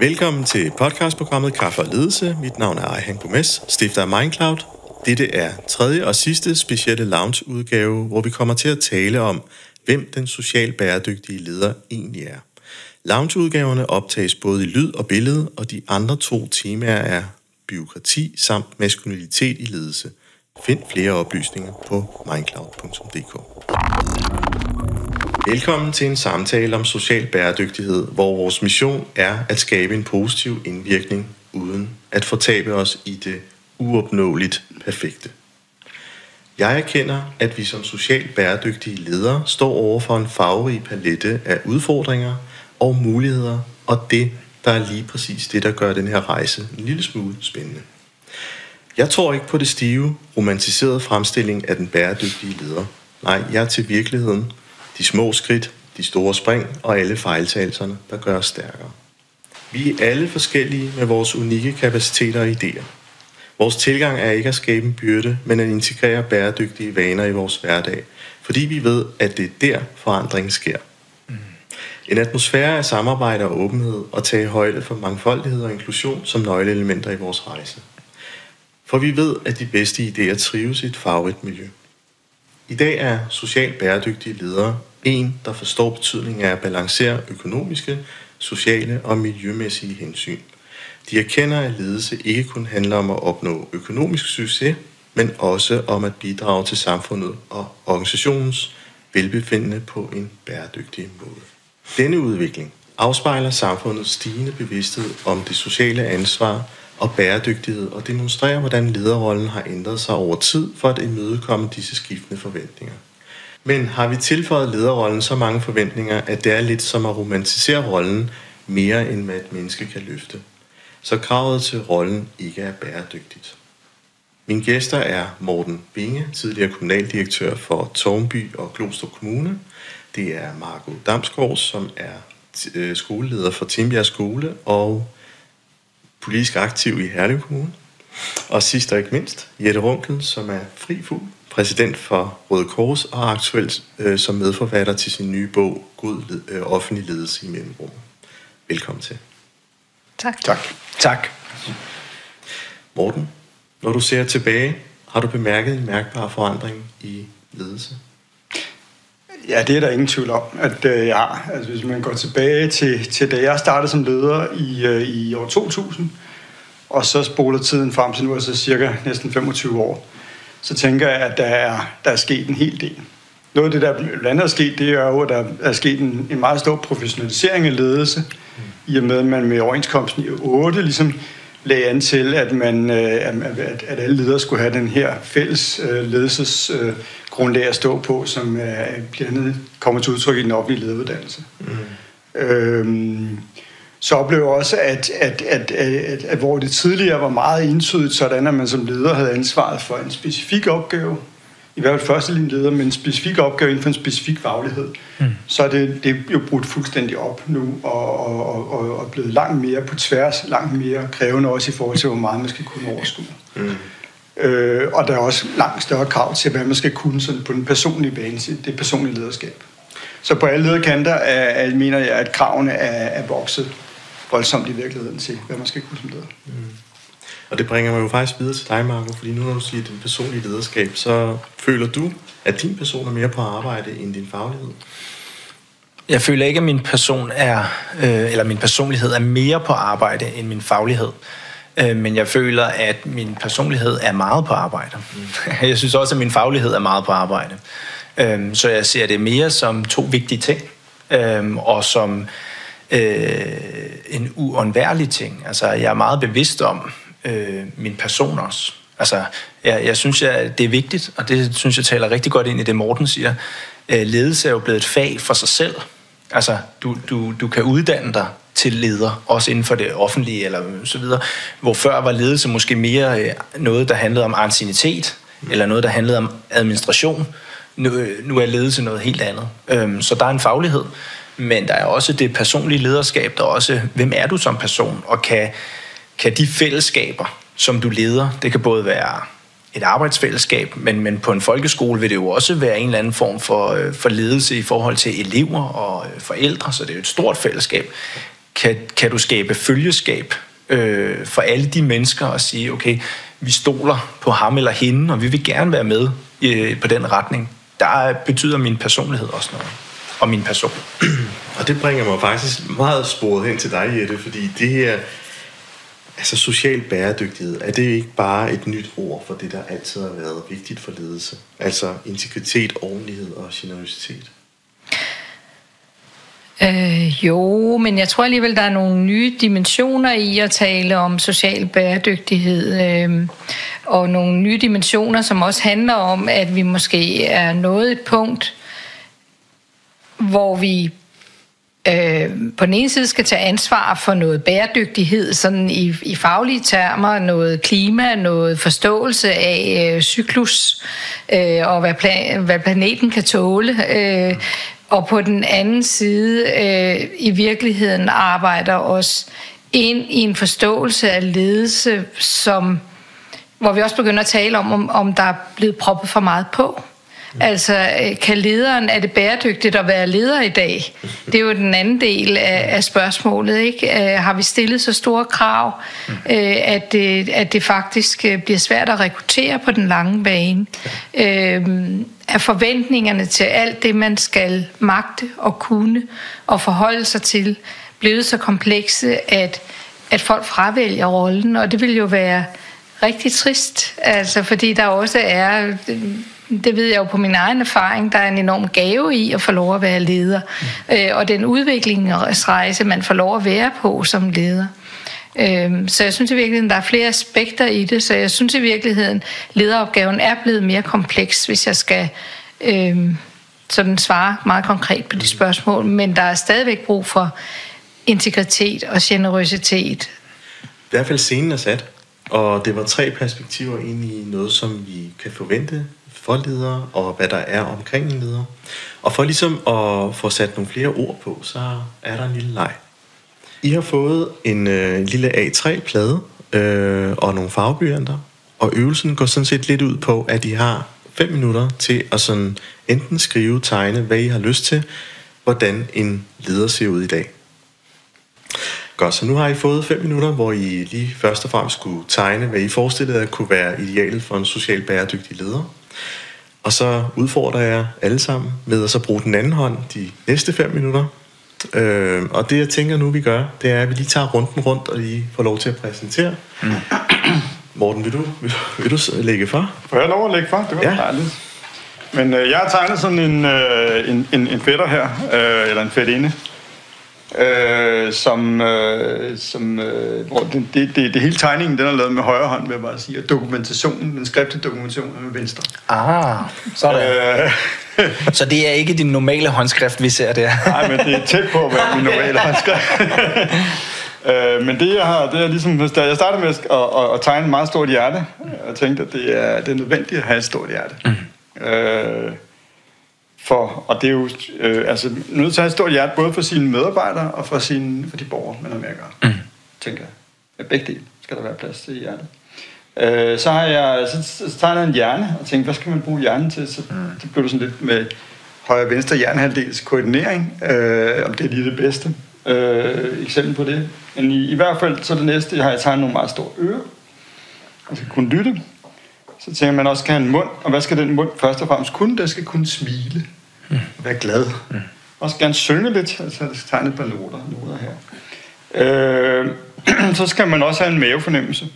Velkommen til podcastprogrammet Kaffe og Ledelse. Mit navn er Ejhan Gomes, stifter af Mindcloud. Dette er tredje og sidste specielle lounge-udgave, hvor vi kommer til at tale om, hvem den socialt bæredygtige leder egentlig er. Lounge-udgaverne optages både i lyd og billede, og de andre to temaer er byråkrati samt maskulinitet i ledelse. Find flere oplysninger på mindcloud.dk. Velkommen til en samtale om social bæredygtighed, hvor vores mission er at skabe en positiv indvirkning uden at fortabe os i det uopnåeligt perfekte. Jeg erkender, at vi som socialt bæredygtige ledere står over for en farverig palette af udfordringer og muligheder, og det, der er lige præcis det, der gør den her rejse en lille smule spændende. Jeg tror ikke på det stive, romantiserede fremstilling af den bæredygtige leder. Nej, jeg er til virkeligheden de små skridt, de store spring og alle fejltagelserne, der gør os stærkere. Vi er alle forskellige med vores unikke kapaciteter og idéer. Vores tilgang er ikke at skabe en byrde, men at integrere bæredygtige vaner i vores hverdag, fordi vi ved, at det er der forandringen sker. En atmosfære af samarbejde og åbenhed og tage højde for mangfoldighed og inklusion som nøgleelementer i vores rejse. For vi ved, at de bedste idéer trives i et farverigt miljø. I dag er socialt bæredygtige ledere en, der forstår betydningen af at balancere økonomiske, sociale og miljømæssige hensyn. De erkender, at ledelse ikke kun handler om at opnå økonomisk succes, men også om at bidrage til samfundet og organisationens velbefindende på en bæredygtig måde. Denne udvikling afspejler samfundets stigende bevidsthed om det sociale ansvar og bæredygtighed og demonstrerer, hvordan lederrollen har ændret sig over tid for at imødekomme disse skiftende forventninger. Men har vi tilføjet lederrollen så mange forventninger, at det er lidt som at romantisere rollen mere end hvad et menneske kan løfte. Så kravet til rollen ikke er bæredygtigt. Mine gæster er Morten Binge, tidligere kommunaldirektør for Tornby og Glostrup Kommune. Det er Marco Damsgaard, som er øh, skoleleder for Timbjerg Skole og politisk aktiv i Herlev Kommune. Og sidst og ikke mindst, Jette Runkel, som er fri fugl præsident for Røde Kors og aktuelt øh, som medforfatter til sin nye bog, God øh, offentlig ledelse i mellemrum. Velkommen til. Tak. Tak. Tak. Morten, når du ser tilbage, har du bemærket en mærkbar forandring i ledelse? Ja, det er der ingen tvivl om, at øh, jeg har. Altså, hvis man går tilbage til, til da jeg startede som leder i, øh, i år 2000, og så spoler tiden frem til nu, altså cirka næsten 25 år, så tænker jeg, at der er, der er sket en hel del. Noget af det, der blandt andet er sket, det er jo, at der er sket en, en meget stor professionalisering af ledelse, i og med, at man med overenskomsten i 8 ligesom lagde an til, at, man, øh, at, at alle ledere skulle have den her fælles øh, ledelsesgrundlag at stå på, som blandt andet kommer til udtryk i den offentlige lederuddannelse. Mm. Øhm, så oplever jeg også, at, at, at, at, at hvor det tidligere var meget entydigt, sådan at man som leder havde ansvaret for en specifik opgave, i hvert fald første linje leder, men en specifik opgave inden for en specifik faglighed, mm. så er det, det er jo brudt fuldstændig op nu, og, og, og, og blevet langt mere på tværs, langt mere krævende også i forhold til, hvor meget man skal kunne overskue. Mm. Øh, og der er også langt større krav til, hvad man skal kunne sådan på den personlige bane, det personlige lederskab. Så på alle lederkanter er, er, mener jeg, at kravene er, er vokset voldsomt i virkeligheden til, hvad man skal kunne som leder. Mm. Og det bringer mig jo faktisk videre til dig, Marco, fordi nu når du siger din personlige lederskab, så føler du, at din person er mere på arbejde end din faglighed? Jeg føler ikke, at min person er, øh, eller min personlighed er mere på arbejde end min faglighed. Øh, men jeg føler, at min personlighed er meget på arbejde. Mm. Jeg synes også, at min faglighed er meget på arbejde. Øh, så jeg ser det mere som to vigtige ting, øh, og som øh, en uundværlig ting. Altså, jeg er meget bevidst om øh, min person også. Altså, jeg, jeg synes, jeg, det er vigtigt, og det synes jeg taler rigtig godt ind i det, Morten siger. Øh, ledelse er jo blevet et fag for sig selv. Altså, du, du, du kan uddanne dig til leder, også inden for det offentlige eller så videre. Hvor før var ledelse måske mere øh, noget, der handlede om ancienitet, eller noget, der handlede om administration. Nu, øh, nu er ledelse noget helt andet. Øhm, så der er en faglighed. Men der er også det personlige lederskab, der er også, hvem er du som person, og kan, kan de fællesskaber, som du leder, det kan både være et arbejdsfællesskab, men, men på en folkeskole vil det jo også være en eller anden form for, øh, for ledelse i forhold til elever og øh, forældre, så det er jo et stort fællesskab. kan, kan du skabe følgeskab øh, for alle de mennesker og sige, okay, vi stoler på ham eller hende, og vi vil gerne være med øh, på den retning. Der betyder min personlighed også noget, og min person. Og det bringer mig faktisk meget sporet hen til dig, Jette, fordi det her, altså social bæredygtighed, er det ikke bare et nyt ord for det, der altid har været vigtigt for ledelse? Altså integritet, ordentlighed og generøsitet? Øh, jo, men jeg tror alligevel, der er nogle nye dimensioner i at tale om social bæredygtighed. Øh, og nogle nye dimensioner, som også handler om, at vi måske er nået et punkt, hvor vi øh, på den ene side skal tage ansvar for noget bæredygtighed, sådan i, i faglige termer, noget klima, noget forståelse af øh, cyklus, øh, og hvad, plan, hvad planeten kan tåle. Øh, og på den anden side øh, i virkeligheden arbejder os ind i en forståelse af ledelse, som, hvor vi også begynder at tale om, om, om der er blevet proppet for meget på. Altså, øh, kan lederen, er det bæredygtigt at være leder i dag? Det er jo den anden del af, af spørgsmålet, ikke? Uh, har vi stillet så store krav, uh, at, det, at det faktisk bliver svært at rekruttere på den lange bane? Er forventningerne til alt det, man skal magte og kunne og forholde sig til, blevet så komplekse, at, at folk fravælger rollen, og det vil jo være rigtig trist, altså fordi der også er det ved jeg jo på min egen erfaring, der er en enorm gave i at få lov at være leder. Mm. Øh, og den udviklingsrejse, man får lov at være på som leder. Øh, så jeg synes i virkeligheden, der er flere aspekter i det, så jeg synes i virkeligheden, lederopgaven er blevet mere kompleks, hvis jeg skal øh, sådan svare meget konkret på de spørgsmål. Men der er stadigvæk brug for integritet og generøsitet. I hvert fald scenen er sat, og det var tre perspektiver ind i noget, som vi kan forvente for ledere, og hvad der er omkring en leder. Og for ligesom at få sat nogle flere ord på, så er der en lille leg. I har fået en øh, lille A3-plade øh, og nogle farveblyanter, og øvelsen går sådan set lidt ud på, at I har 5 minutter til at sådan enten skrive, tegne, hvad I har lyst til, hvordan en leder ser ud i dag. Godt, så nu har I fået 5 minutter, hvor I lige først og fremmest skulle tegne, hvad I forestillede at kunne være idealet for en socialt bæredygtig leder. Og så udfordrer jeg alle sammen med at så bruge den anden hånd de næste 5 minutter. Øh, og det jeg tænker nu vi gør, det er at vi lige tager runden rundt og lige får lov til at præsentere. Mm. Morten, vil du, vil, vil du lægge for? Får jeg lov at lægge for? Det var ja. dejligt. Men øh, jeg har tegnet sådan en, øh, en, en, en fætter her, øh, eller en fætinde, øh, som, øh, som øh, hvor det, det, det, det hele tegningen den er lavet med højre hånd, vil jeg bare sige, og dokumentationen, den skriftlige dokumentation er med venstre. Ah, sådan. Øh, så det er ikke din normale håndskrift, vi ser der? Nej, men det er tæt på at være min normale håndskrift. øh, men det jeg har, det er ligesom, da jeg startede med at, at, at tegne et meget stort hjerte, og tænkte, at det er, det er nødvendigt at have et stort hjerte. Mm. Øh, for, og det er jo øh, altså, nødt til at have et stort hjerte, både for sine medarbejdere og for, sine, for de borgere, man har med at gøre. Mm. Tænker jeg. Med begge dele skal der være plads til i hjertet. Øh, så har jeg så, så jeg en hjerne og tænkte, hvad skal man bruge hjernen til? Så mm. det blev det sådan lidt med højre venstre hjernehalvdels koordinering, øh, om det er lige det bedste øh, eksempel på det. Men i, i hvert fald, så det næste, har jeg tegnet nogle meget store ører. Man skal kunne lytte. Så tænker man også, skal have en mund, og hvad skal den mund først og fremmest kunne? Det skal kunne smile mm. Vær glad. Mm. Også gerne synge lidt, altså jeg tegne et par noter, noter her. Øh, så skal man også have en mavefornemmelse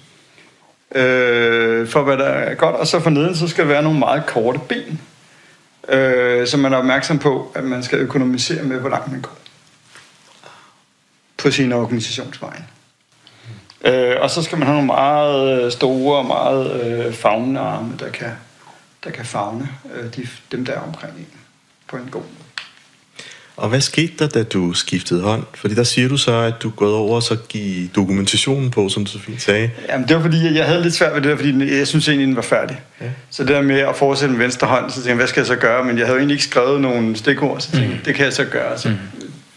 øh, for hvad der er godt, og så for neden, så skal der være nogle meget korte ben, øh, så man er opmærksom på, at man skal økonomisere med, hvor langt man går på sin organisationsvejen. Øh, og så skal man have nogle meget øh, store og meget øh, fagnende arme, der kan, der kan fagne øh, de, dem, der er omkring en på en god måde. Og hvad skete der, da du skiftede hånd? Fordi der siger du så, at du er gået over og så give dokumentationen på, som du så fint sagde. Jamen det var fordi, jeg havde lidt svært ved det der, fordi jeg synes egentlig, den var færdig. Ja. Så det der med at fortsætte med venstre hånd, så tænkte jeg, hvad skal jeg så gøre? Men jeg havde jo egentlig ikke skrevet nogen stikord, så tænkte mm. det kan jeg så gøre. Så mm.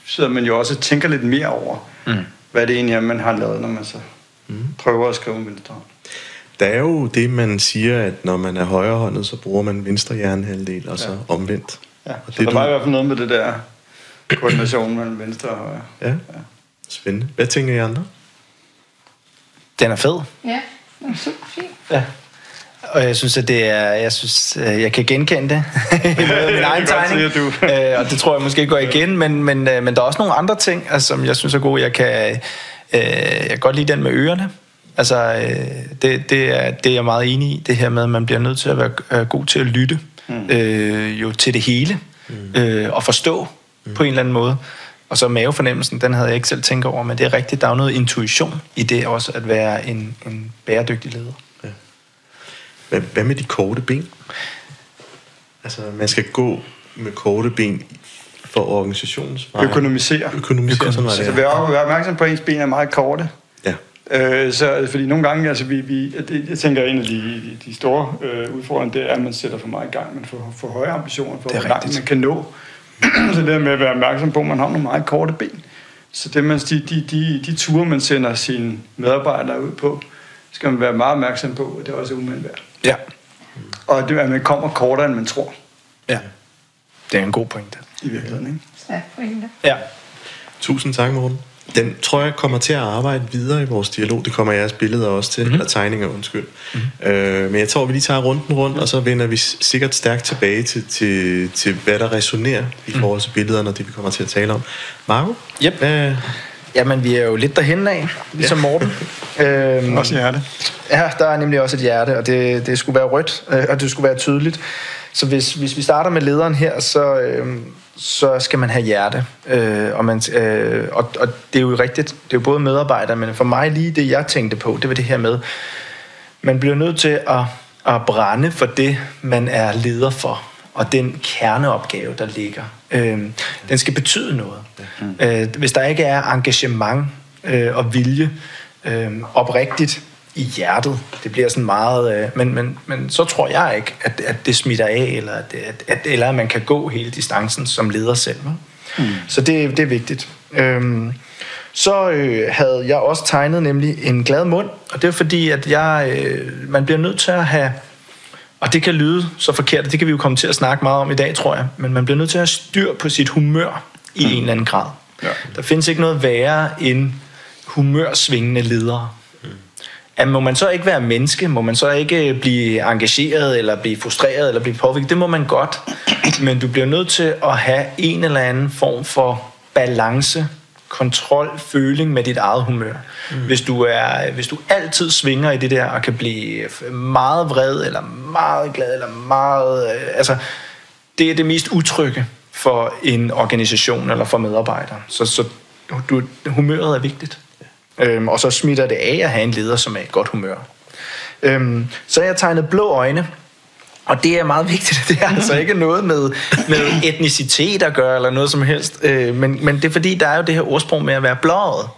sidder man jo også og tænker lidt mere over, mm. hvad det egentlig er, man har lavet, når man så mm. prøver at skrive med venstre hånd. Der er jo det, man siger, at når man er højrehåndet, så bruger man venstre hjernehalvdel, og så ja. omvendt. Ja, så det, der var du... i hvert fald noget med det der koordination mellem venstre og højre. Ja. ja. Spændende. Hvad tænker I andre? Den er fed. Ja, det er super fint. Ja. Og jeg synes, at det er, jeg synes, øh, jeg kan genkende det i min egen tegning. du- Øh, og det tror jeg måske går igen, men, men, øh, men der er også nogle andre ting, altså, som jeg synes er gode. Jeg kan, øh, jeg kan godt lide den med ørerne. Altså, øh, det, det, er, det er jeg meget enig i, det her med, at man bliver nødt til at være øh, god til at lytte mm. øh, jo til det hele, mm. øh, og forstå mm. på en eller anden måde. Og så mavefornemmelsen, den havde jeg ikke selv tænkt over, men det er rigtigt, der er noget intuition i det også, at være en, en bæredygtig leder. Hvad, hvad med de korte ben? Altså, man skal gå med korte ben for organisationens vej. Økonomisere. Økonomisere, sådan var Altså, det. vær, vær opmærksom på, at ens ben er meget korte. Øh, så, fordi nogle gange, altså vi, vi, det, jeg tænker, at en af de, de, store øh, udfordringer, det er, at man sætter for meget i gang, man får for høje ambitioner for, er hvor langt man kan nå. så det der med at være opmærksom på, at man har nogle meget korte ben. Så det, man, de, de, de, de ture, man sender sine medarbejdere ud på, skal man være meget opmærksom på, at det også er umiddelbart værd. Ja. Og det, at man kommer kortere, end man tror ja. Det er en god pointe. i virkeligheden. Ikke? Ja, pointe. Ja. Tusind tak, Morten. Den tror jeg kommer til at arbejde videre i vores dialog. Det kommer jeres billeder også til, mm-hmm. eller tegninger, undskyld. Mm-hmm. Øh, men jeg tror, vi lige tager runden rundt, og så vender vi sikkert stærkt tilbage til, til, til hvad der resonerer i forhold til billederne og det, vi kommer til at tale om. Marco? Yep. Hvad, Jamen, vi er jo lidt derhen af, ligesom Morten. øhm, Også hjerte. Ja, der er nemlig også et hjerte, og det, det skulle være rødt, øh, og det skulle være tydeligt. Så hvis, hvis vi starter med lederen her, så, øh, så skal man have hjerte. Øh, og, man, øh, og, og det er jo rigtigt, det er jo både medarbejdere, men for mig lige det, jeg tænkte på, det var det her med, man bliver nødt til at, at brænde for det, man er leder for, og den kerneopgave, der ligger. Øh, den skal betyde noget. Øh, hvis der ikke er engagement øh, og vilje øh, oprigtigt i hjertet, det bliver sådan meget... Øh, men, men, men så tror jeg ikke, at, at det smitter af, eller at, at, at, eller at man kan gå hele distancen som leder selv. Mm. Så det, det er vigtigt. Øhm, så øh, havde jeg også tegnet nemlig en glad mund, og det er fordi, at jeg, øh, man bliver nødt til at have, og det kan lyde så forkert, det kan vi jo komme til at snakke meget om i dag, tror jeg, men man bliver nødt til at have styr på sit humør i en eller anden grad. Ja. Der findes ikke noget værre end humørsvingende ledere. At må man så ikke være menneske? Må man så ikke blive engageret, eller blive frustreret, eller blive påvirket? Det må man godt. Men du bliver nødt til at have en eller anden form for balance, kontrol, føling med dit eget humør. Mm. Hvis, du er, hvis du altid svinger i det der, og kan blive meget vred, eller meget glad, eller meget... øh, Altså, det er det mest utrygge for en organisation eller for medarbejdere. Så, så du, humøret er vigtigt. Øhm, og så smitter det af at have en leder, som er i godt humør. Øhm, så jeg tegnet blå øjne, og det er meget vigtigt. Det er altså ikke noget med, med etnicitet at gøre, eller noget som helst. Øh, men, men det er fordi, der er jo det her ordsprog med at være blåret.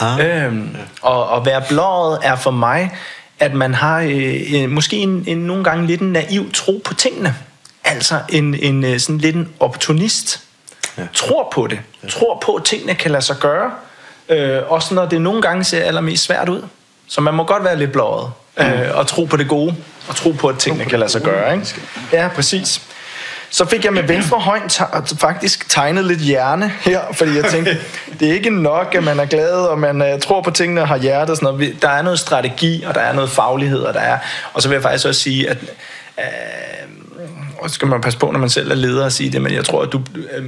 Ah. Øhm, og at være blåret er for mig, at man har øh, øh, måske en, en, nogle gange lidt en naiv tro på tingene. Altså en, en øh, sådan lidt en opportunist. Ja. Tror på det. Ja. Tror på, at tingene kan lade sig gøre. Øh, også når det nogle gange ser allermest svært ud. Så man må godt være lidt blåret. Øh, og tro på det gode. Og tro på, at tingene kan lade sig gøre. Ikke? Ja, præcis. Så fik jeg med venstre hånd faktisk tegnet lidt hjerne her, fordi jeg tænkte, det er ikke nok, at man er glad, og man uh, tror på tingene og har hjerte og sådan noget. Der er noget strategi, og der er noget faglighed, og der er... Og så vil jeg faktisk også sige, at... Uh, og så skal man passe på, når man selv er leder at sige det, men jeg tror, at du... Uh,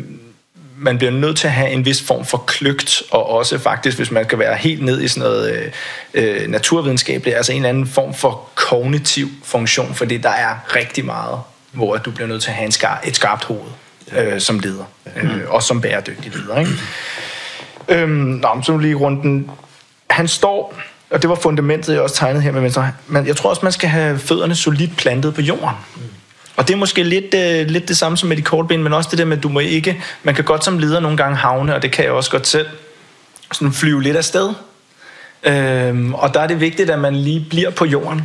man bliver nødt til at have en vis form for kløgt, og også faktisk, hvis man skal være helt ned i sådan noget øh, øh, naturvidenskabeligt, altså en eller anden form for kognitiv funktion, fordi der er rigtig meget, hvor du bliver nødt til at have en skar, et skarpt hoved øh, som leder, øh, også som bæredygtig leder. Ikke? Øhm, nå, så lige runden. Han står, og det var fundamentet, jeg også tegnede her med venstre. Men jeg tror også, man skal have fødderne solidt plantet på jorden. Og det er måske lidt, øh, lidt det samme som med de korte ben, men også det der med, at du må ikke... Man kan godt som leder nogle gange havne, og det kan jeg også godt selv, sådan flyve lidt afsted. Øhm, og der er det vigtigt, at man lige bliver på jorden.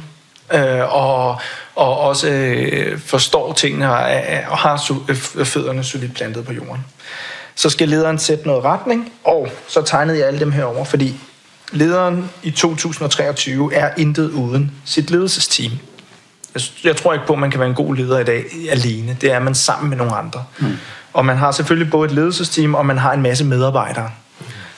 Øh, og, og også øh, forstår tingene og, øh, og har su- øh, fødderne solidt plantet på jorden. Så skal lederen sætte noget retning, og så tegnede jeg alle dem herover, fordi lederen i 2023 er intet uden sit ledelsesteam. Jeg, jeg tror ikke på, at man kan være en god leder i dag alene. Det er man sammen med nogle andre. Mm. Og man har selvfølgelig både et ledelsesteam, og man har en masse medarbejdere.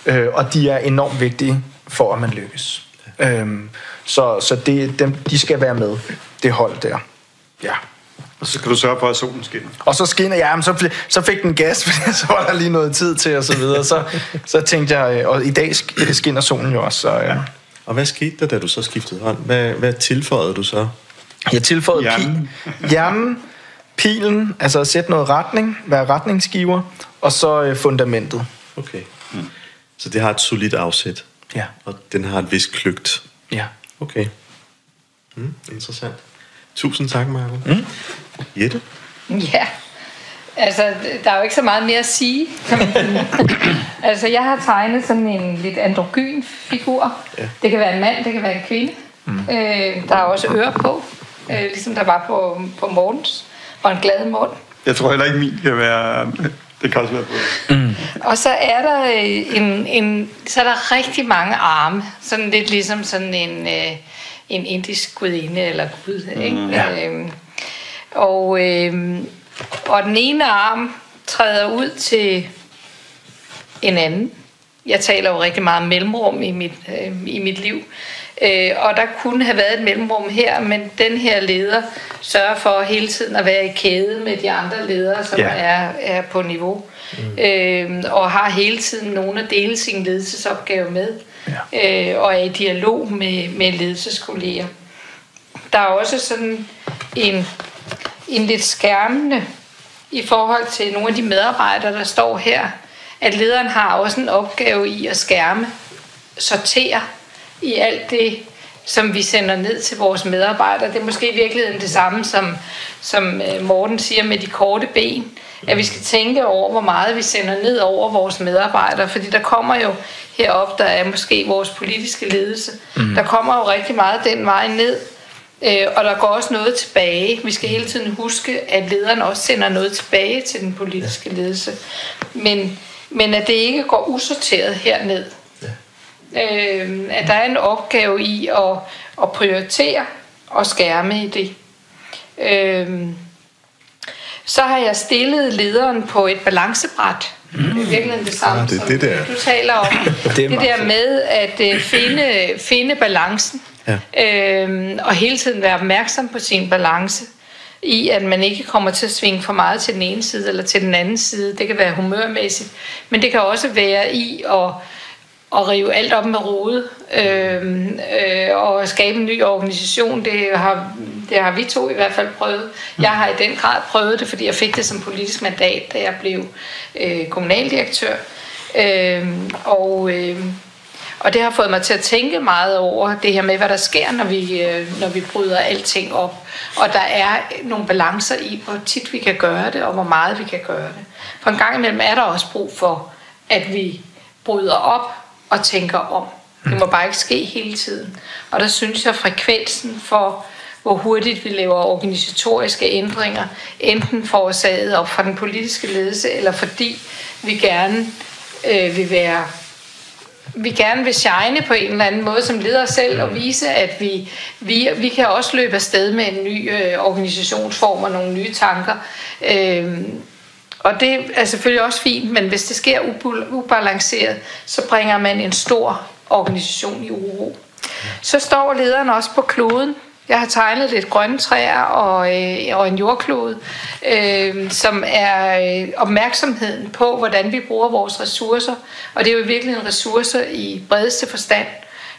Øh, og de er enormt vigtige for, at man lykkes. Øhm, så så det, dem, de skal være med, det hold der. Ja. Og så skal du sørge for, at solen skinner. Og så skinner jeg, ja, så, så fik den gas, for så var der lige noget tid til, og så videre. Så, så tænkte jeg, øh, og i dag skinner solen jo også. Så, ja. Og hvad skete der, da du så skiftede hånd? Hvad, hvad tilføjede du så? Jeg tilføjede Hjernen. Pi, hjernen, pilen, altså at sætte noget retning, være retningsgiver, og så øh, fundamentet. Okay. Mm. Så det har et solidt afsæt, Ja. og den har et vist kløgt. Ja. Okay. Mm, interessant. Tusind tak, Marco. Mm. Jette? Ja, altså der er jo ikke så meget mere at sige. altså jeg har tegnet sådan en lidt androgyn figur. Ja. Det kan være en mand, det kan være en kvinde. Mm. Øh, der er også ører på, øh, ligesom der var på, på Mortens, og en glad mund. Jeg tror heller ikke, min kan være... Det kan også være på. Og så er der øh, en, en, så er der rigtig mange arme, sådan lidt ligesom sådan en, øh, en indisk gudinde eller gud, ikke? Mm, ja. øhm, og, øh, og den ene arm træder ud til en anden. Jeg taler jo rigtig meget om mellemrum i mit, øh, i mit liv. Øh, og der kunne have været et mellemrum her, men den her leder sørger for hele tiden at være i kæde med de andre ledere, som Ja. er, er på niveau. Mm. Øh, og har hele tiden nogen at dele sin ledelsesopgave med. Ja. Øh, og er i dialog med, med ledelseskolleger. Der er også sådan en, en lidt skærmende i forhold til nogle af de medarbejdere, der står her, at lederen har også en opgave i at skærme, sortere i alt det, som vi sender ned til vores medarbejdere. Det er måske i virkeligheden det samme, som, som øh, Morten siger med de korte ben. At vi skal tænke over, hvor meget vi sender ned over vores medarbejdere. Fordi der kommer jo herop, der er måske vores politiske ledelse. Mm. Der kommer jo rigtig meget den vej ned. Øh, og der går også noget tilbage. Vi skal hele tiden huske, at lederen også sender noget tilbage til den politiske ledelse. Men, men at det ikke går usorteret herned. Øh, at der er en opgave i at, at prioritere og skærme i det. Øh, så har jeg stillet lederen på et balancebræt. Mm. Det er virkelig det samme, Ah, det er som det der. du taler om. Det er det, der med at øh, finde, finde balancen. Ja. Øhm, og hele tiden være opmærksom på sin balance i, at man ikke kommer til at svinge for meget til den ene side eller til den anden side. Det kan være humørmæssigt, men det kan også være i at, at rive alt op med rode øh, øh, og skabe en ny organisation. Det har, det har vi to i hvert fald prøvet. Jeg har i den grad prøvet det, fordi jeg fik det som politisk mandat, da jeg blev øh, kommunaldirektør. Øh, og... Øh, og det har fået mig til at tænke meget over det her med, hvad der sker, når vi, øh, når vi bryder alting op. Og der er nogle balancer i, hvor tit vi kan gøre det, og hvor meget vi kan gøre det. For en gang imellem er der også brug for, at vi bryder op og tænker om. Det må bare ikke ske hele tiden. Og der synes jeg, at frekvensen for, hvor hurtigt vi laver organisatoriske ændringer, enten forårsaget op fra den politiske ledelse, eller fordi vi gerne øh, vil være vi gerne vil shine på en eller anden måde som leder selv og vise, at vi, vi, vi kan også løbe afsted med en ny øh, organisationsform og nogle nye tanker. Øhm, og det er selvfølgelig også fint, men hvis det sker ubalanceret, så bringer man en stor organisation i uro. Så står lederen også på kloden. Jeg har tegnet lidt grønne træer og, øh, og en jordklode, øh, som er øh, opmærksomheden på, hvordan vi bruger vores ressourcer. Og det er jo virkelig en ressourcer i bredeste forstand.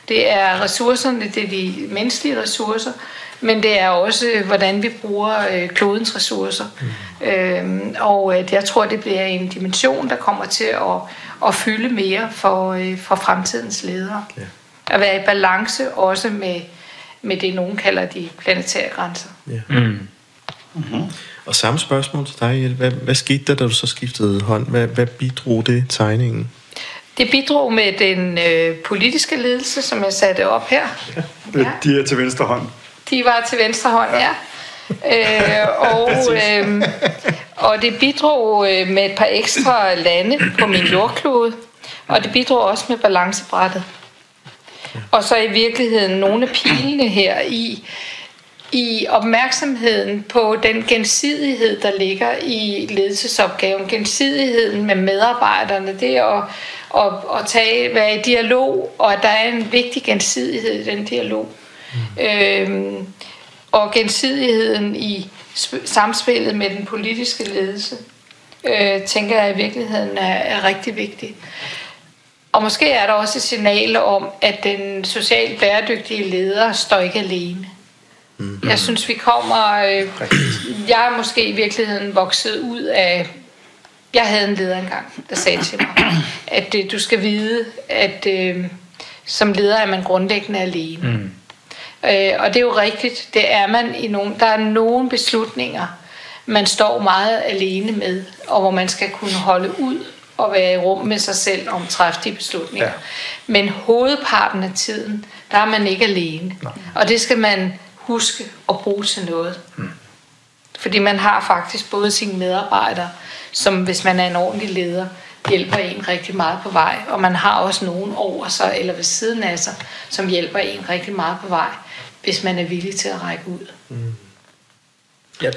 Det er ressourcerne, det er de menneskelige ressourcer, men det er også, øh, hvordan vi bruger øh, klodens ressourcer. Mm. Øhm, og øh, jeg tror, det bliver en dimension, der kommer til at, at fylde mere for, øh, for fremtidens ledere. Ja. At være i balance også med, med det, nogen kalder de planetære grænser. Ja. Mm. Mm-hmm. Og samme spørgsmål til dig. Hvad, hvad skete der, da du så skiftede hånd? Hvad, hvad bidrog det tegningen? Det bidrog med den øh, politiske ledelse, som jeg satte op her. Det, de er til venstre hånd. De var til venstre hånd, ja. Øh, og, øh, og det bidrog øh, med et par ekstra lande på min jordklode, og det bidrog også med balancebrættet. Og så i virkeligheden nogle af pilene her i, i opmærksomheden på den gensidighed, der ligger i ledelsesopgaven, gensidigheden med medarbejderne, det er at, at, at tage, være i dialog, og at der er en vigtig gensidighed i den dialog. Mm. Øhm, og gensidigheden i samspillet med den politiske ledelse, øh, tænker jeg i virkeligheden er, er rigtig vigtig. Og måske er der også et signal om, at den socialt bæredygtige leder står ikke alene. Mm. Jeg synes, vi kommer... Øh, jeg er måske i virkeligheden vokset ud af... Jeg havde en leder engang, der sagde til mig, at øh, du skal vide, at øh, som leder er man grundlæggende alene. Mm. Øh, og det er jo rigtigt, det er man i nogle... Der er nogle beslutninger, man står meget alene med, og hvor man skal kunne holde ud og være i rum med sig selv om træffe de beslutninger. Ja. Men hovedparten af tiden, der er man ikke alene. Nej. Og det skal man huske at bruge til noget. Mm. Fordi man har faktisk både sine medarbejdere, som hvis man er en ordentlig leder, hjælper en rigtig meget på vej. Og man har også nogen over sig eller ved siden af sig, som hjælper en rigtig meget på vej, hvis man er villig til at række ud. Mm. Ja.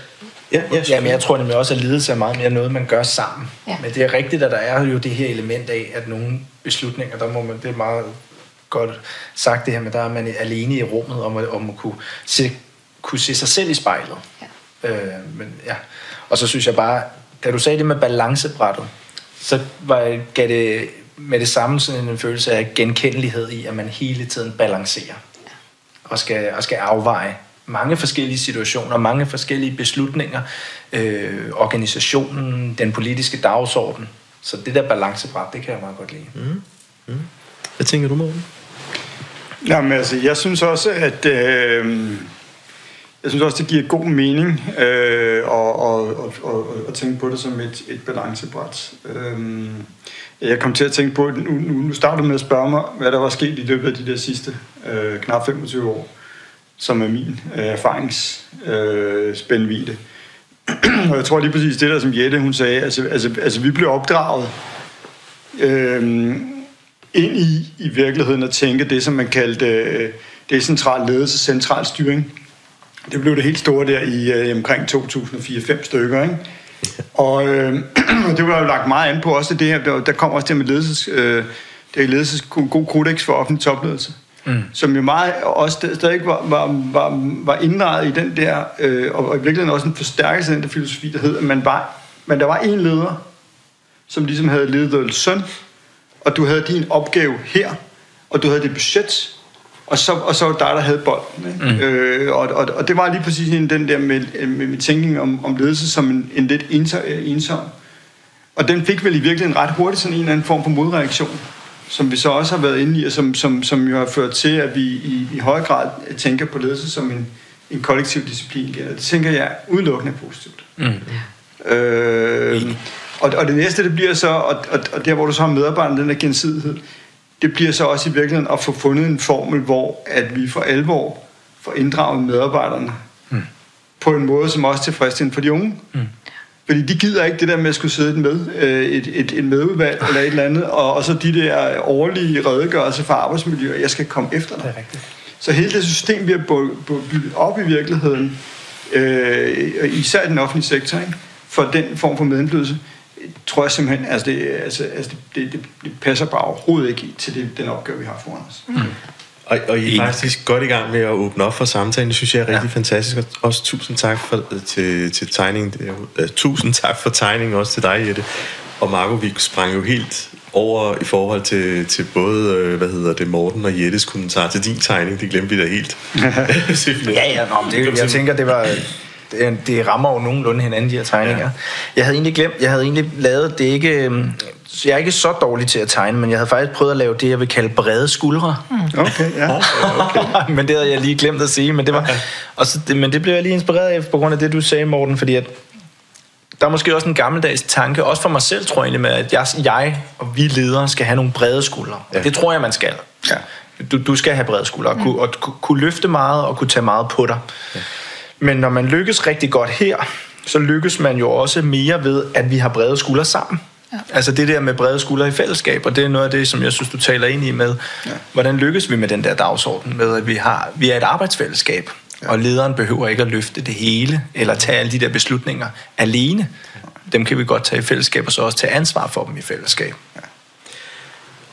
Ja, ja, ja, men jeg tror nemlig også, at ledelse er meget mere noget, man gør sammen. Ja. Men det er rigtigt, at der er jo det her element af, at nogle beslutninger, der må man, det er meget godt sagt det her med, der er man alene i rummet, om at, om at kunne, se, kunne se sig selv i spejlet. Ja. Øh, men, ja. Og så synes jeg bare, da du sagde det med balancebrættet, så var, gav det med det samme sådan en følelse af genkendelighed i, at man hele tiden balancerer og skal, og skal afveje mange forskellige situationer, mange forskellige beslutninger, øh, organisationen, den politiske dagsorden. Så det der balancebræt, det kan jeg meget godt lide. Mm. Mm. Hvad tænker du, Morten? Jamen altså, jeg synes også, at øh, jeg synes også, det giver god mening øh, at, og, og, og, at tænke på det som et, et balancebræt. Øh, jeg kom til at tænke på, nu, nu, nu startede med at spørge mig, hvad der var sket i løbet af de der sidste øh, knap 25 år, som er min øh, erfaringsspændvide. Øh, og jeg tror lige præcis det der, som Jette hun sagde, altså, altså, altså vi blev opdraget øh, ind i, i virkeligheden at tænke det, som man kaldte øh, decentral ledelse, central styring. Det blev det helt store der i øh, omkring 2004-5 stykker, ikke? Og øh, det var jo lagt meget an på også det her, der, kom også det med ledelses, øh, det ledelses god kodex for offentlig topledelse. Mm. som jo meget også stadig var, var, var, var indrettet i den der, øh, og, og i virkeligheden også en forstærkelse af den der filosofi, der hed, at man var, men der var en leder, som ligesom havde ledet søn, og du havde din opgave her, og du havde det budget, og så, og så var dig, der havde bolden. Ikke? Mm. Øh, og, og, og det var lige præcis den der med, med, med tænkning om, om ledelse som en, en lidt ensom. Og den fik vel i virkeligheden ret hurtigt sådan en eller anden form for modreaktion, som vi så også har været inde i, og som, som, som jo har ført til, at vi i, i høj grad tænker på ledelse som en, en kollektiv disciplin. Og det tænker jeg udelukkende positivt. Mm. Øh, og, og det næste, det bliver så, og, og, og der hvor du så har medarbejderne, den der gensidighed, det bliver så også i virkeligheden at få fundet en formel, hvor at vi for alvor får inddraget medarbejderne mm. på en måde, som også tilfredsstiller for de unge. Mm. Fordi de gider ikke det der med at skulle sidde med øh, et, et, et medudvalg eller et eller andet, og, og så de der årlige redegørelser for arbejdsmiljø, jeg skal komme efter dig. Det er rigtigt. Så hele det system bliver bygget op i virkeligheden, øh, især i den offentlige sektor, ikke? for den form for medindflydelse, tror jeg simpelthen, altså det, altså, altså det, det, det passer bare overhovedet ikke til det, den opgave, vi har foran os. Mm. Og, og I er faktisk godt i gang med at åbne op for samtalen. Det synes jeg er rigtig ja. fantastisk. Og også tusind tak for, til, til tegningen. Uh, tusind tak for tegningen også til dig, Jette. Og Marco, vi sprang jo helt over i forhold til, til både, øh, hvad hedder det, Morten og Jettes kommentar til din tegning. Det glemte vi da helt. ja, ja, nå, det, jeg tænker, det var det, det rammer jo nogenlunde hinanden, de her tegninger. Ja. Jeg havde egentlig glemt, jeg havde egentlig lavet det ikke... Øhm, jeg er ikke så dårlig til at tegne, men jeg havde faktisk prøvet at lave det, jeg vil kalde brede skuldre. Mm. Okay, ja. Okay. men det havde jeg lige glemt at sige. Men det, var, og så, det, men det blev jeg lige inspireret af på grund af det, du sagde, Morten, fordi at der er måske også en gammeldags tanke, også for mig selv, tror jeg, med, at jeg, jeg og vi ledere skal have nogle brede skuldre. Ja. Det tror jeg, man skal. Ja. Du, du skal have brede skuldre, og, mm. kunne, og kunne løfte meget, og kunne tage meget på dig. Ja. Men når man lykkes rigtig godt her, så lykkes man jo også mere ved, at vi har brede skuldre sammen. Ja. Altså det der med brede skuldre i fællesskab, og det er noget af det, som jeg synes, du taler ind i med, ja. hvordan lykkes vi med den der dagsorden med, at vi, har, vi er et arbejdsfællesskab. Og lederen behøver ikke at løfte det hele, eller tage alle de der beslutninger alene. Dem kan vi godt tage i fællesskab, og så også tage ansvar for dem i fællesskab.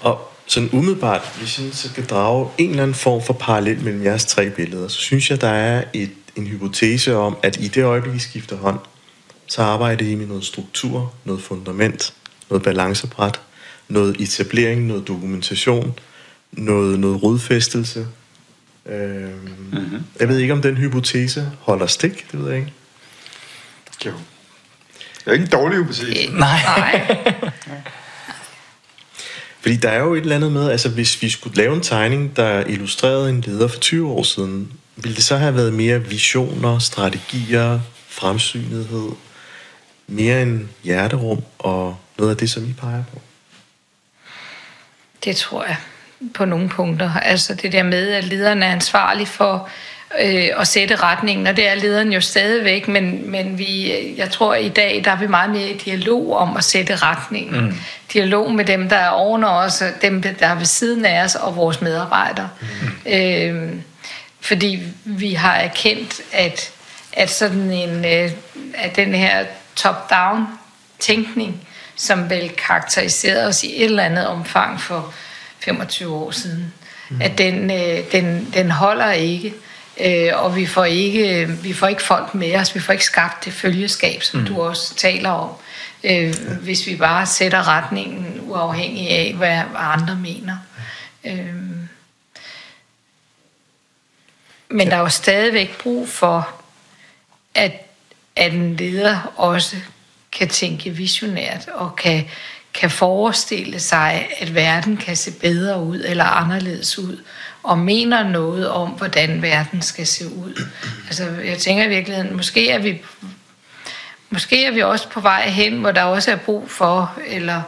Og sådan umiddelbart, hvis jeg så kan drage en eller anden form for parallel mellem jeres tre billeder, så synes jeg, der er et, en hypotese om, at i det øjeblik, I skifter hånd, så arbejder I med noget struktur, noget fundament, noget balancebræt, noget etablering, noget dokumentation, noget, noget rodfæstelse. Øhm, mm-hmm. Jeg ved ikke, om den hypotese holder stik, det ved jeg ikke. Jo. Det er ikke en dårlig hypotese. Nej. Nej. Fordi der er jo et eller andet med, altså hvis vi skulle lave en tegning, der illustrerede en leder for 20 år siden, ville det så have været mere visioner, strategier, fremsynethed, mere en hjerterum og noget af det, som I peger på? Det tror jeg på nogle punkter. Altså det der med, at lederen er ansvarlig for øh, at sætte retningen, og det er lederen jo stadigvæk, men, men vi, jeg tror at i dag, der er vi meget mere i dialog om at sætte retningen. Mm. Dialog med dem, der er oven os, dem, der er ved siden af os, og vores medarbejdere. Mm. Øh, fordi vi har erkendt, at, at sådan en, øh, at den her top-down tænkning, som vel karakteriserede os i et eller andet omfang for 25 år siden, mm. at den, øh, den, den holder ikke. Øh, og vi får, ikke, vi får ikke folk med os, vi får ikke skabt det følgeskab, som mm. du også taler om, øh, hvis vi bare sætter retningen uafhængig af, hvad, hvad andre mener. Øh, men der er jo stadigvæk brug for, at, at en leder også kan tænke visionært og kan, kan forestille sig, at verden kan se bedre ud eller anderledes ud, og mener noget om, hvordan verden skal se ud. Altså, jeg tænker i virkeligheden, måske er vi, måske er vi også på vej hen, hvor der også er brug for, eller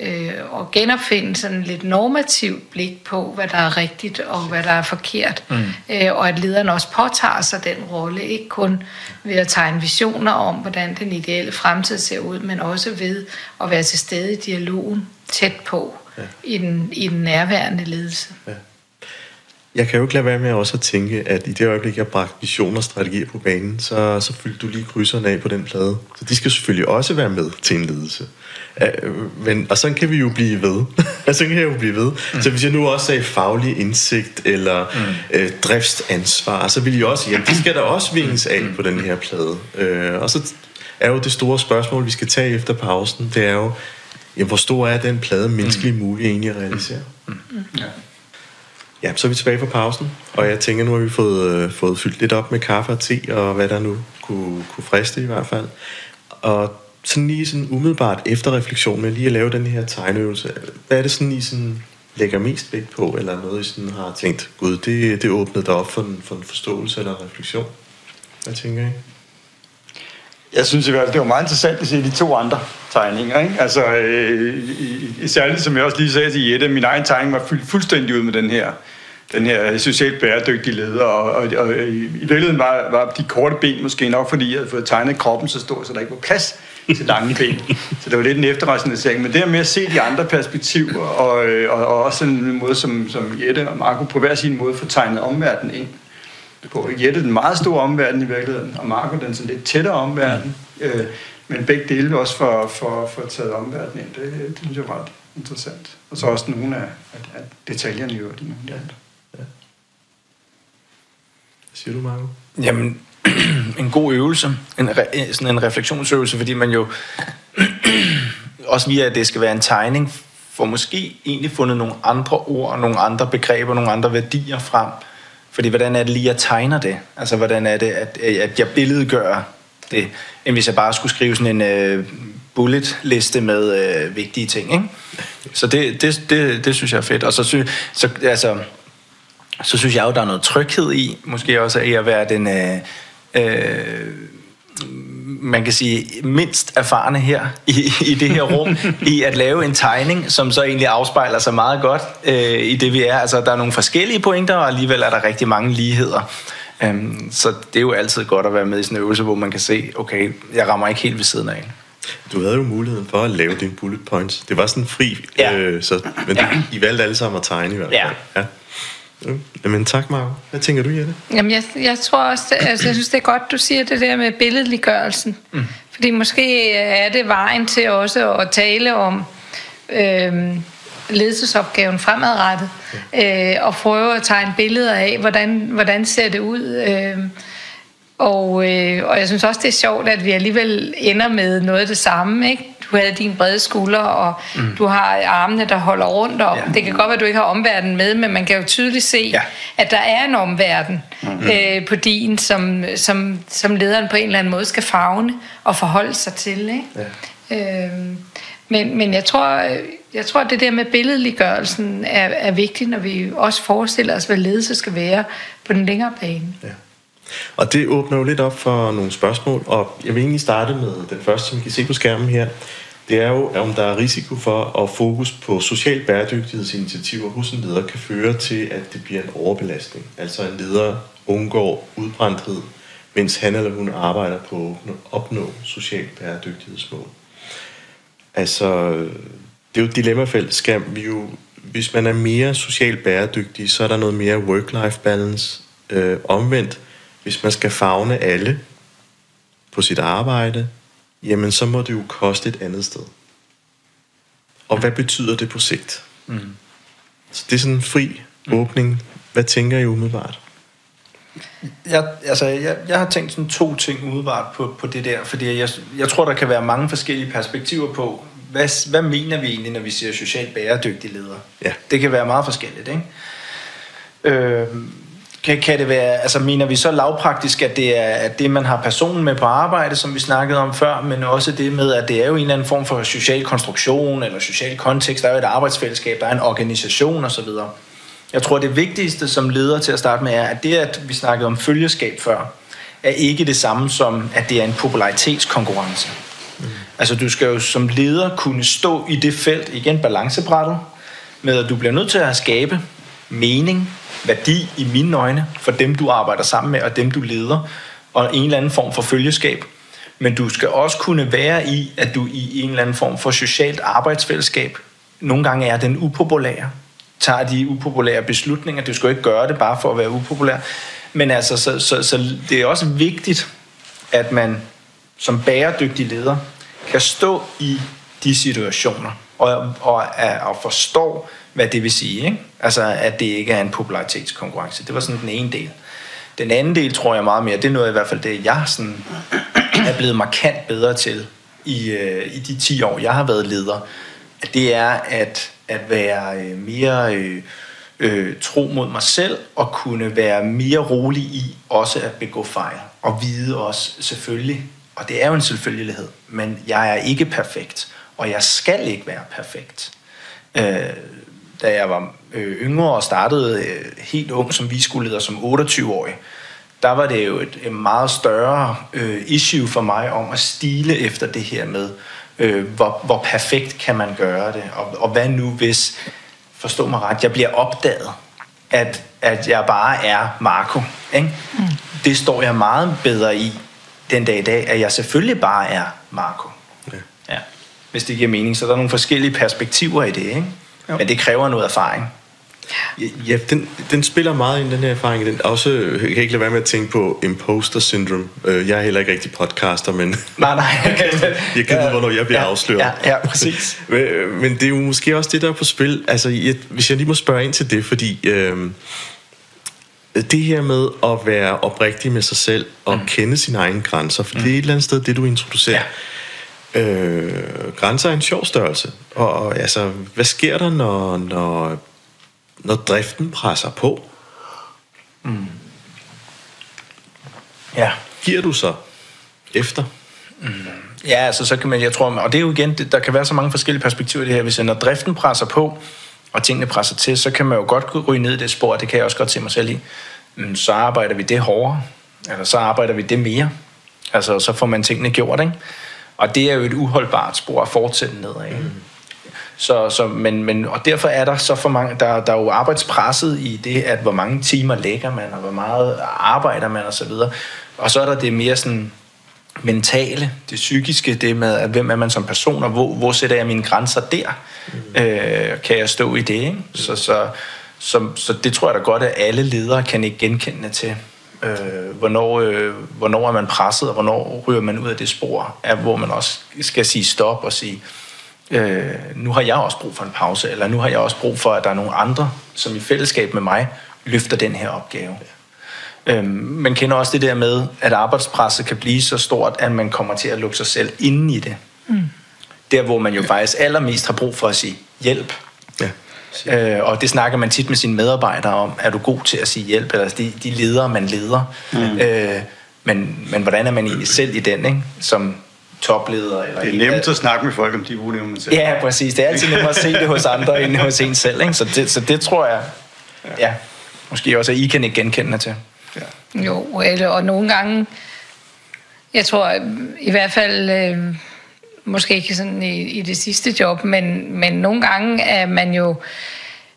øh, at genopfinde sådan lidt normativt blik på, hvad der er rigtigt og hvad der er forkert. Mm. Øh, og at lederen også påtager sig den rolle, ikke kun ved at tegne visioner om, hvordan den ideelle fremtid ser ud, men også ved at være til stede i dialogen tæt på ja. i, den, i den nærværende ledelse. Ja. Jeg kan jo ikke lade være med også at tænke, at i det øjeblik, jeg bragte visioner og strategier på banen, så, så fyldte du lige krydserne af på den plade. Så de skal selvfølgelig også være med til en ledelse. Uh, men, og sådan kan vi jo blive ved. sådan kan jeg jo blive ved. Mm. Så hvis jeg nu også sagde faglig indsigt eller mm. uh, driftsansvar, så vil jeg også, ja, det skal der også vinges af på den her plade. Uh, og så er jo det store spørgsmål, vi skal tage efter pausen, det er jo, ja, hvor stor er den plade menneskeligt muligt egentlig at realisere? Mm. Mm. Ja. Ja, så er vi tilbage fra pausen, og jeg tænker, nu har vi fået, øh, fået fyldt lidt op med kaffe og te, og hvad der nu kunne, kunne friste i hvert fald. Og sådan lige sådan umiddelbart efter refleksion med lige at lave den her tegneøvelse, hvad er det sådan, I sådan lægger mest vægt på, eller noget, I sådan har tænkt, gud, det, det åbnede dig op for en, for en forståelse eller refleksion? Hvad tænker I? Jeg synes i hvert fald, det var meget interessant at se de to andre tegninger. Ikke? Altså, øh, i, særligt som jeg også lige sagde til Jette, min egen tegning var fyldt fuldstændig ud med den her den her socialt bæredygtige leder, og, og, og i virkeligheden var, var de korte ben måske nok, fordi jeg havde fået tegnet kroppen så stor, så der ikke var plads til lange ben. Så det var lidt en efterrationalisering. Men det her med at se de andre perspektiver, og, og, og også en måde, som, som Jette og Marco på hver sin måde får tegnet omverdenen ind på. Jette den meget store omverden i virkeligheden, og Marco den sådan lidt tættere omverden. Øh, men begge dele også for, for, for at tage omverdenen ind. Det, det synes jeg var ret interessant. Og så også nogle af, af, af detaljerne i øvrigt. Ja. Ja. Hvad siger du, Marco? Jamen, en god øvelse, en, re, sådan en refleksionsøvelse, fordi man jo også via, at det skal være en tegning, får måske egentlig fundet nogle andre ord, nogle andre begreber, nogle andre værdier frem. Fordi hvordan er det lige, jeg tegner det? Altså, hvordan er det, at, at jeg billedgør det, end hvis jeg bare skulle skrive sådan en uh, bullet-liste med uh, vigtige ting, ikke? Så det, det, det, det synes jeg er fedt. Og så, sy, så, altså, så synes jeg jo, der er noget tryghed i, måske også i at være den... Uh, uh, man kan sige, mindst erfarne her i, i det her rum, i at lave en tegning, som så egentlig afspejler sig meget godt øh, i det, vi er. Altså, der er nogle forskellige pointer, og alligevel er der rigtig mange ligheder. Um, så det er jo altid godt at være med i sådan en øvelse, hvor man kan se, okay, jeg rammer ikke helt ved siden af. Du havde jo muligheden for at lave dine bullet points. Det var sådan fri, ja. øh, så, men ja. I valgte alle sammen at tegne i hvert fald. Ja. ja. Jamen tak, Marco. Hvad tænker du, Jette? Jamen, jeg, jeg tror også, det, altså, jeg synes, det er godt, du siger det der med billedliggørelsen. Mm. Fordi måske er det vejen til også at tale om øhm, ledelsesopgaven fremadrettet. Ja. Øh, og prøve at tegne billeder af, hvordan, hvordan ser det ud. Øh, og, øh, og jeg synes også, det er sjovt, at vi alligevel ender med noget af det samme. Ikke? Du havde dine brede skuldre, og mm. du har armene, der holder rundt om. Ja. Det kan godt være, at du ikke har omverdenen med, men man kan jo tydeligt se, ja. at der er en omverden mm-hmm. øh, på din, som, som, som lederen på en eller anden måde skal fagne og forholde sig til. Ikke? Ja. Øh, men, men jeg tror, jeg tror, at det der med billedliggørelsen er, er vigtigt, når vi også forestiller os, hvad ledelse skal være på den længere bane. Ja. Og det åbner jo lidt op for nogle spørgsmål, og jeg vil egentlig starte med den første, som I kan se på skærmen her. Det er jo, om der er risiko for, at fokus på social bæredygtighedsinitiativer hos en leder kan føre til, at det bliver en overbelastning. Altså en leder undgår udbrændthed, mens han eller hun arbejder på at opnå social bæredygtighedsmål. Altså, det er jo et dilemmafelt. Skal vi jo, hvis man er mere socialt bæredygtig, så er der noget mere work-life balance. Øh, omvendt, hvis man skal fagne alle på sit arbejde, jamen så må det jo koste et andet sted. Og hvad betyder det på sigt? Mm. Så det er sådan en fri åbning. Hvad tænker I umiddelbart? Jeg, altså, jeg, jeg har tænkt sådan to ting umiddelbart på, på det der, fordi jeg, jeg tror, der kan være mange forskellige perspektiver på, hvad, hvad mener vi egentlig, når vi siger socialt bæredygtig leder? Ja. Det kan være meget forskelligt, ikke? Øh, kan, kan det være, altså mener vi så lavpraktisk, at det er at det, man har personen med på arbejde, som vi snakkede om før, men også det med, at det er jo en eller anden form for social konstruktion eller social kontekst, der er jo et arbejdsfællesskab, der er en organisation osv. Jeg tror, det vigtigste som leder til at starte med er, at det, at vi snakkede om følgeskab før, er ikke det samme som, at det er en popularitetskonkurrence. Mm. Altså du skal jo som leder kunne stå i det felt, igen balancebrættet, med at du bliver nødt til at skabe mening, værdi i mine øjne for dem, du arbejder sammen med, og dem, du leder, og en eller anden form for følgeskab. Men du skal også kunne være i, at du i en eller anden form for socialt arbejdsfællesskab nogle gange er den upopulære, tager de upopulære beslutninger. Du skal jo ikke gøre det bare for at være upopulær. Men altså, så, så, så det er også vigtigt, at man som bæredygtig leder kan stå i de situationer og, og, og forstår, hvad det vil sige. Ikke? Altså, at det ikke er en popularitetskonkurrence. Det var sådan den ene del. Den anden del tror jeg meget mere, det er noget i hvert fald det, jeg sådan er blevet markant bedre til i, øh, i de 10 år, jeg har været leder. At det er at, at være øh, mere øh, øh, tro mod mig selv og kunne være mere rolig i også at begå fejl. Og vide også selvfølgelig, og det er jo en selvfølgelighed, men jeg er ikke perfekt, og jeg skal ikke være perfekt. Øh, da jeg var øh, yngre og startede øh, helt ung som viskoleder som 28-årig, der var det jo et, et meget større øh, issue for mig om at stile efter det her med, øh, hvor, hvor perfekt kan man gøre det, og, og hvad nu hvis, forstå mig ret, jeg bliver opdaget, at, at jeg bare er Marco. Ikke? Mm. Det står jeg meget bedre i den dag i dag, at jeg selvfølgelig bare er Marco. Ja. Ja. Hvis det giver mening. Så der er nogle forskellige perspektiver i det. Ikke? Jo. Men det kræver noget erfaring. Ja, den, den spiller meget ind, den her erfaring. Den også, jeg kan ikke lade være med at tænke på imposter syndrome. Øh, jeg er heller ikke rigtig podcaster, men... Nej, nej. jeg kan vide, hvornår jeg bliver ja, afsløret. Ja, ja, præcis. men, men det er jo måske også det, der er på spil. Altså, jeg, hvis jeg lige må spørge ind til det, fordi... Øh, det her med at være oprigtig med sig selv og mm. kende sine egne grænser, for mm. det er et eller andet sted, det du introducerer. Ja Øh, grænser er en sjov størrelse. Og, og altså, hvad sker der, når, når, når driften presser på? Mm. Ja. Giver du så efter? Mm. Ja, altså så kan man, jeg tror, og det er jo igen, der kan være så mange forskellige perspektiver i det her. Hvis når driften presser på, og tingene presser til, så kan man jo godt ryge ned i det spor, det kan jeg også godt se mig selv i. Men så arbejder vi det hårdere, eller så arbejder vi det mere. Altså, så får man tingene gjort, ikke? Og det er jo et uholdbart spor at fortsætte nedad. Mm. Så, så, men, men, og derfor er der så for mange, der, der er jo arbejdspresset i det, at hvor mange timer lægger man, og hvor meget arbejder man osv. Og, og så er der det mere sådan mentale, det psykiske, det med, at hvem er man som person, og hvor, hvor sætter jeg mine grænser der? Mm. Øh, kan jeg stå i det? Ikke? Så, så, så, så det tror jeg da godt, at alle ledere kan ikke genkende til. Øh, hvornår, øh, hvornår er man presset, og hvornår ryger man ud af det spor, af, hvor man også skal sige stop og sige, øh, nu har jeg også brug for en pause, eller nu har jeg også brug for, at der er nogle andre, som i fællesskab med mig løfter den her opgave. Øhm, man kender også det der med, at arbejdspresset kan blive så stort, at man kommer til at lukke sig selv inde i det. Mm. Der, hvor man jo faktisk allermest har brug for at sige hjælp. Øh, og det snakker man tit med sine medarbejdere om. Er du god til at sige hjælp? Eller de, de ledere, man leder. Mm. Øh, men, men hvordan er man egentlig selv i den, ikke? Som topleder? Eller det er nemt at snakke med folk om de ulemper, man selv Ja, præcis. Det er altid nemt at se det hos andre, end hos en selv. Ikke? Så, det, så det tror jeg, ja, måske også, at I kan ikke genkende til. Ja. Jo, eller, og nogle gange, jeg tror i hvert fald, øh, måske ikke sådan i, i det sidste job, men, men nogle gange er man jo,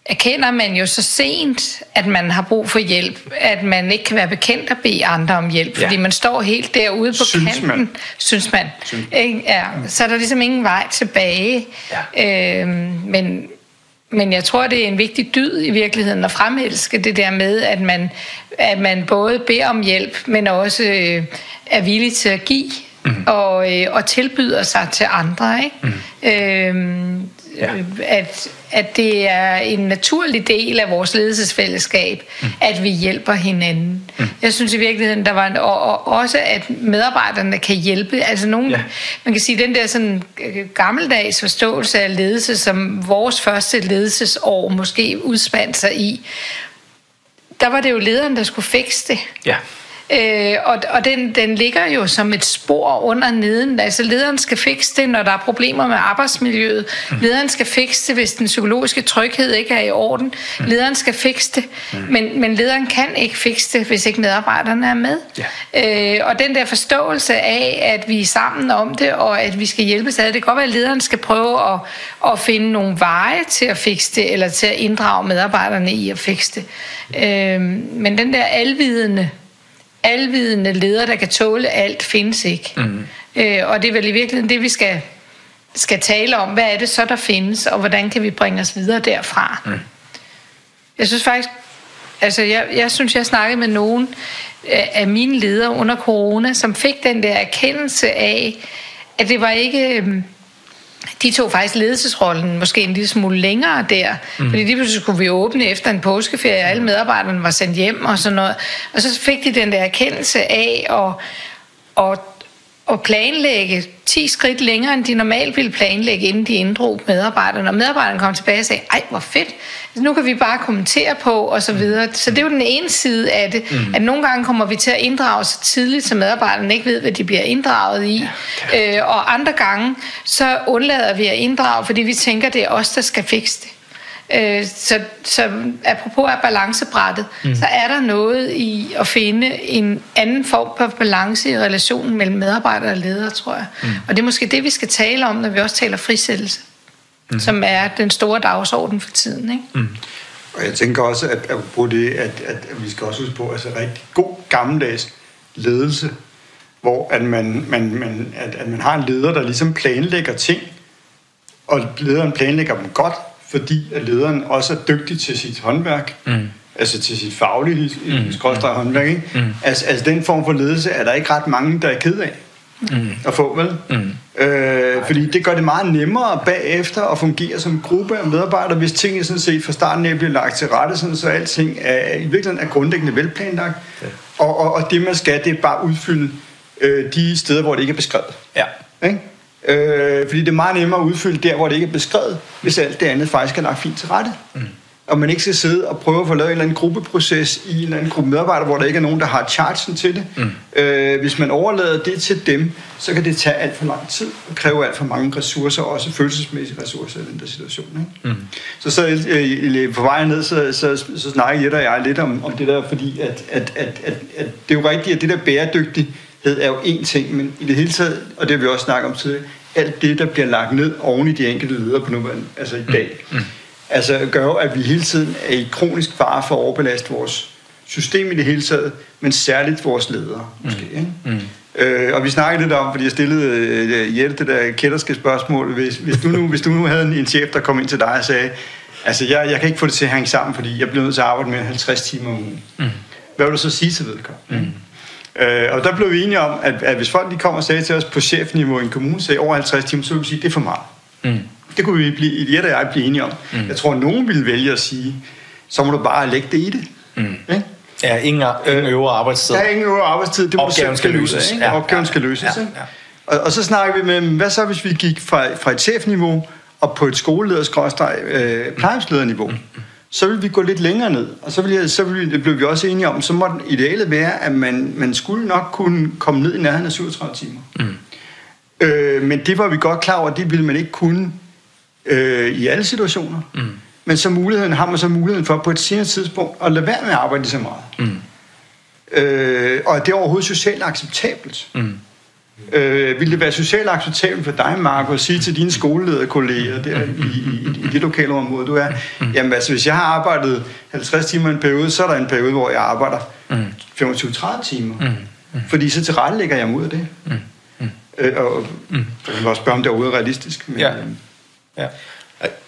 erkender man jo så sent, at man har brug for hjælp, at man ikke kan være bekendt at bede andre om hjælp, ja. fordi man står helt derude på synes kanten, man. synes man. Synes. Ikke? Ja, så er der ligesom ingen vej tilbage. Ja. Øhm, men, men jeg tror, det er en vigtig dyd i virkeligheden at fremelske det der med, at man, at man både beder om hjælp, men også øh, er villig til at give mm. og, øh, og tilbyder sig til andre. Ikke? Mm. Øhm, ja. at, at det er en naturlig del af vores ledelsesfællesskab, mm. at vi hjælper hinanden. Mm. Jeg synes i virkeligheden, der var en, og, og også at medarbejderne kan hjælpe. Altså nogen, ja. man kan sige, den der sådan øh, gammeldags forståelse af ledelse, som vores første ledelsesår måske udspandt sig i, der var det jo lederen, der skulle fikse det. Ja. Øh, og og den, den ligger jo som et spor under neden. Altså lederen skal fikse det, når der er problemer med arbejdsmiljøet. Mm. Lederen skal fikse det, hvis den psykologiske tryghed ikke er i orden. Mm. Lederen skal fikse det. Mm. Men, men lederen kan ikke fikse det, hvis ikke medarbejderne er med. Ja. Øh, og den der forståelse af, at vi er sammen om det, og at vi skal hjælpes ad, det kan godt være, at lederen skal prøve at, at finde nogle veje til at fikse det, eller til at inddrage medarbejderne i at fikse det. Øh, men den der alvidende alvidende leder, der kan tåle alt, findes ikke. Mm. Øh, og det er vel i virkeligheden det, vi skal, skal tale om. Hvad er det så, der findes, og hvordan kan vi bringe os videre derfra? Mm. Jeg synes faktisk, altså jeg, jeg synes, jeg snakkede med nogen af mine ledere under corona, som fik den der erkendelse af, at det var ikke... De tog faktisk ledelsesrollen måske en lille smule længere der. Mm. Fordi lige pludselig skulle vi åbne efter en påskeferie, og alle medarbejderne var sendt hjem og sådan noget. Og så fik de den der erkendelse af at, at, at planlægge 10 skridt længere, end de normalt ville planlægge, inden de inddrog medarbejderne. Og medarbejderne kom tilbage og sagde, ej, hvor fedt, nu kan vi bare kommentere på, og så videre. Så det er jo den ene side af det, mm. at nogle gange kommer vi til at inddrage så tidligt, så medarbejderne ikke ved, hvad de bliver inddraget i. Ja, øh, og andre gange, så undlader vi at inddrage, fordi vi tænker, det er os, der skal fikse det. Øh, så, så apropos af balancebrættet, mm. så er der noget i at finde en anden form for balance i relationen mellem medarbejdere og ledere, tror jeg. Mm. Og det er måske det, vi skal tale om, når vi også taler frisættelse, mm. som er den store dagsorden for tiden. Ikke? Mm. Og jeg tænker også, at, at på det, at, at, at vi skal også huske på, altså rigtig god gammeldags ledelse, hvor at man, man, man, at, at man har en leder, der ligesom planlægger ting, og lederen planlægger dem godt, fordi at lederen også er dygtig til sit håndværk, mm. altså til sit faglige mm. håndværk. Ikke? Mm. Altså, altså den form for ledelse er der ikke ret mange, der er ked af mm. at få, vel? Mm. Øh, fordi det gør det meget nemmere bagefter at fungere som gruppe af medarbejdere, hvis tingene sådan set fra starten af bliver lagt til rette, sådan, så alting er, i virkeligheden er grundlæggende velplanlagt. Ja. Og, og, og det man skal, det er bare udfylde øh, de steder, hvor det ikke er beskrevet. Ja. Ikke? Øh, fordi det er meget nemmere at udfylde der, hvor det ikke er beskrevet, hvis alt det andet faktisk er lagt fint til rette. Mm. Og man ikke skal sidde og prøve at få lavet en eller anden gruppeproces i en eller anden gruppe medarbejdere, hvor der ikke er nogen, der har chargen til det. Mm. Øh, hvis man overlader det til dem, så kan det tage alt for lang tid og kræve alt for mange ressourcer, også følelsesmæssige ressourcer i den der situation. Ikke? Mm. Så, så øh, på vejen ned, så, så, så, så snakker Jette og jeg lidt om, om det der, fordi at, at, at, at, at det er jo rigtigt, at det der bæredygtighed er jo én ting, men i det hele taget, og det har vi også snakket om tidligere, alt det, der bliver lagt ned oven i de enkelte ledere på nuværende, altså i dag, mm. Mm. altså gør jo, at vi hele tiden er i kronisk fare for at overbelaste vores system i det hele taget, men særligt vores ledere, måske. Mm. Ikke? Mm. Øh, og vi snakkede lidt om, fordi jeg stillede øh, Jette det der kætterske spørgsmål, hvis, hvis, du nu, hvis du nu havde en, en chef, der kom ind til dig og sagde, Altså, jeg, jeg kan ikke få det til at hænge sammen, fordi jeg bliver nødt til at arbejde med 50 timer om ugen. Mm. Hvad vil du så sige til vedkommende? Mm. Øh, og der blev vi enige om, at, at hvis folk de kommer og sagde til os på chefniveau i en kommune, sagde over 50 timer, så vil vi sige, det er for meget. Mm. Det kunne vi blive, Eliette og jeg blive enige om. Mm. Jeg tror, at nogen ville vælge at sige, så må du bare lægge det i det. Mm. Ikke? Ja, ingen, ingen øvre arbejdstid. Der er ingen øvre arbejdstid. Det Opgaven skal løses. Ikke? Ja, Opgaven ja, skal løses. Ja, ja. Og, og så snakker vi med, hvad så hvis vi gik fra, fra et chefniveau og på et skoleleder øh? Mm. Så vil vi gå lidt længere ned, og så, vil jeg, så vil, det blev vi også enige om, så må den idealet være, at man, man skulle nok kunne komme ned i nærheden af 37 timer. Mm. Øh, men det var vi godt klar over, det ville man ikke kunne øh, i alle situationer. Mm. Men så muligheden har man så muligheden for på et senere tidspunkt at lade være med at arbejde så meget. Mm. Øh, og er det overhovedet socialt acceptabelt? Mm. Øh, vil det være socialt acceptabelt for dig, Marco, at sige til dine skolelederkolleger der i, i, i det lokale område, du er, mm. jamen altså, hvis jeg har arbejdet 50 timer i en periode, så er der en periode, hvor jeg arbejder 25-30 timer. Mm. Fordi så tilrettelægger jeg mod af det. Mm. Mm. Øh, og mm. jeg kan også spørge, om det er realistisk. Men, ja. Ja.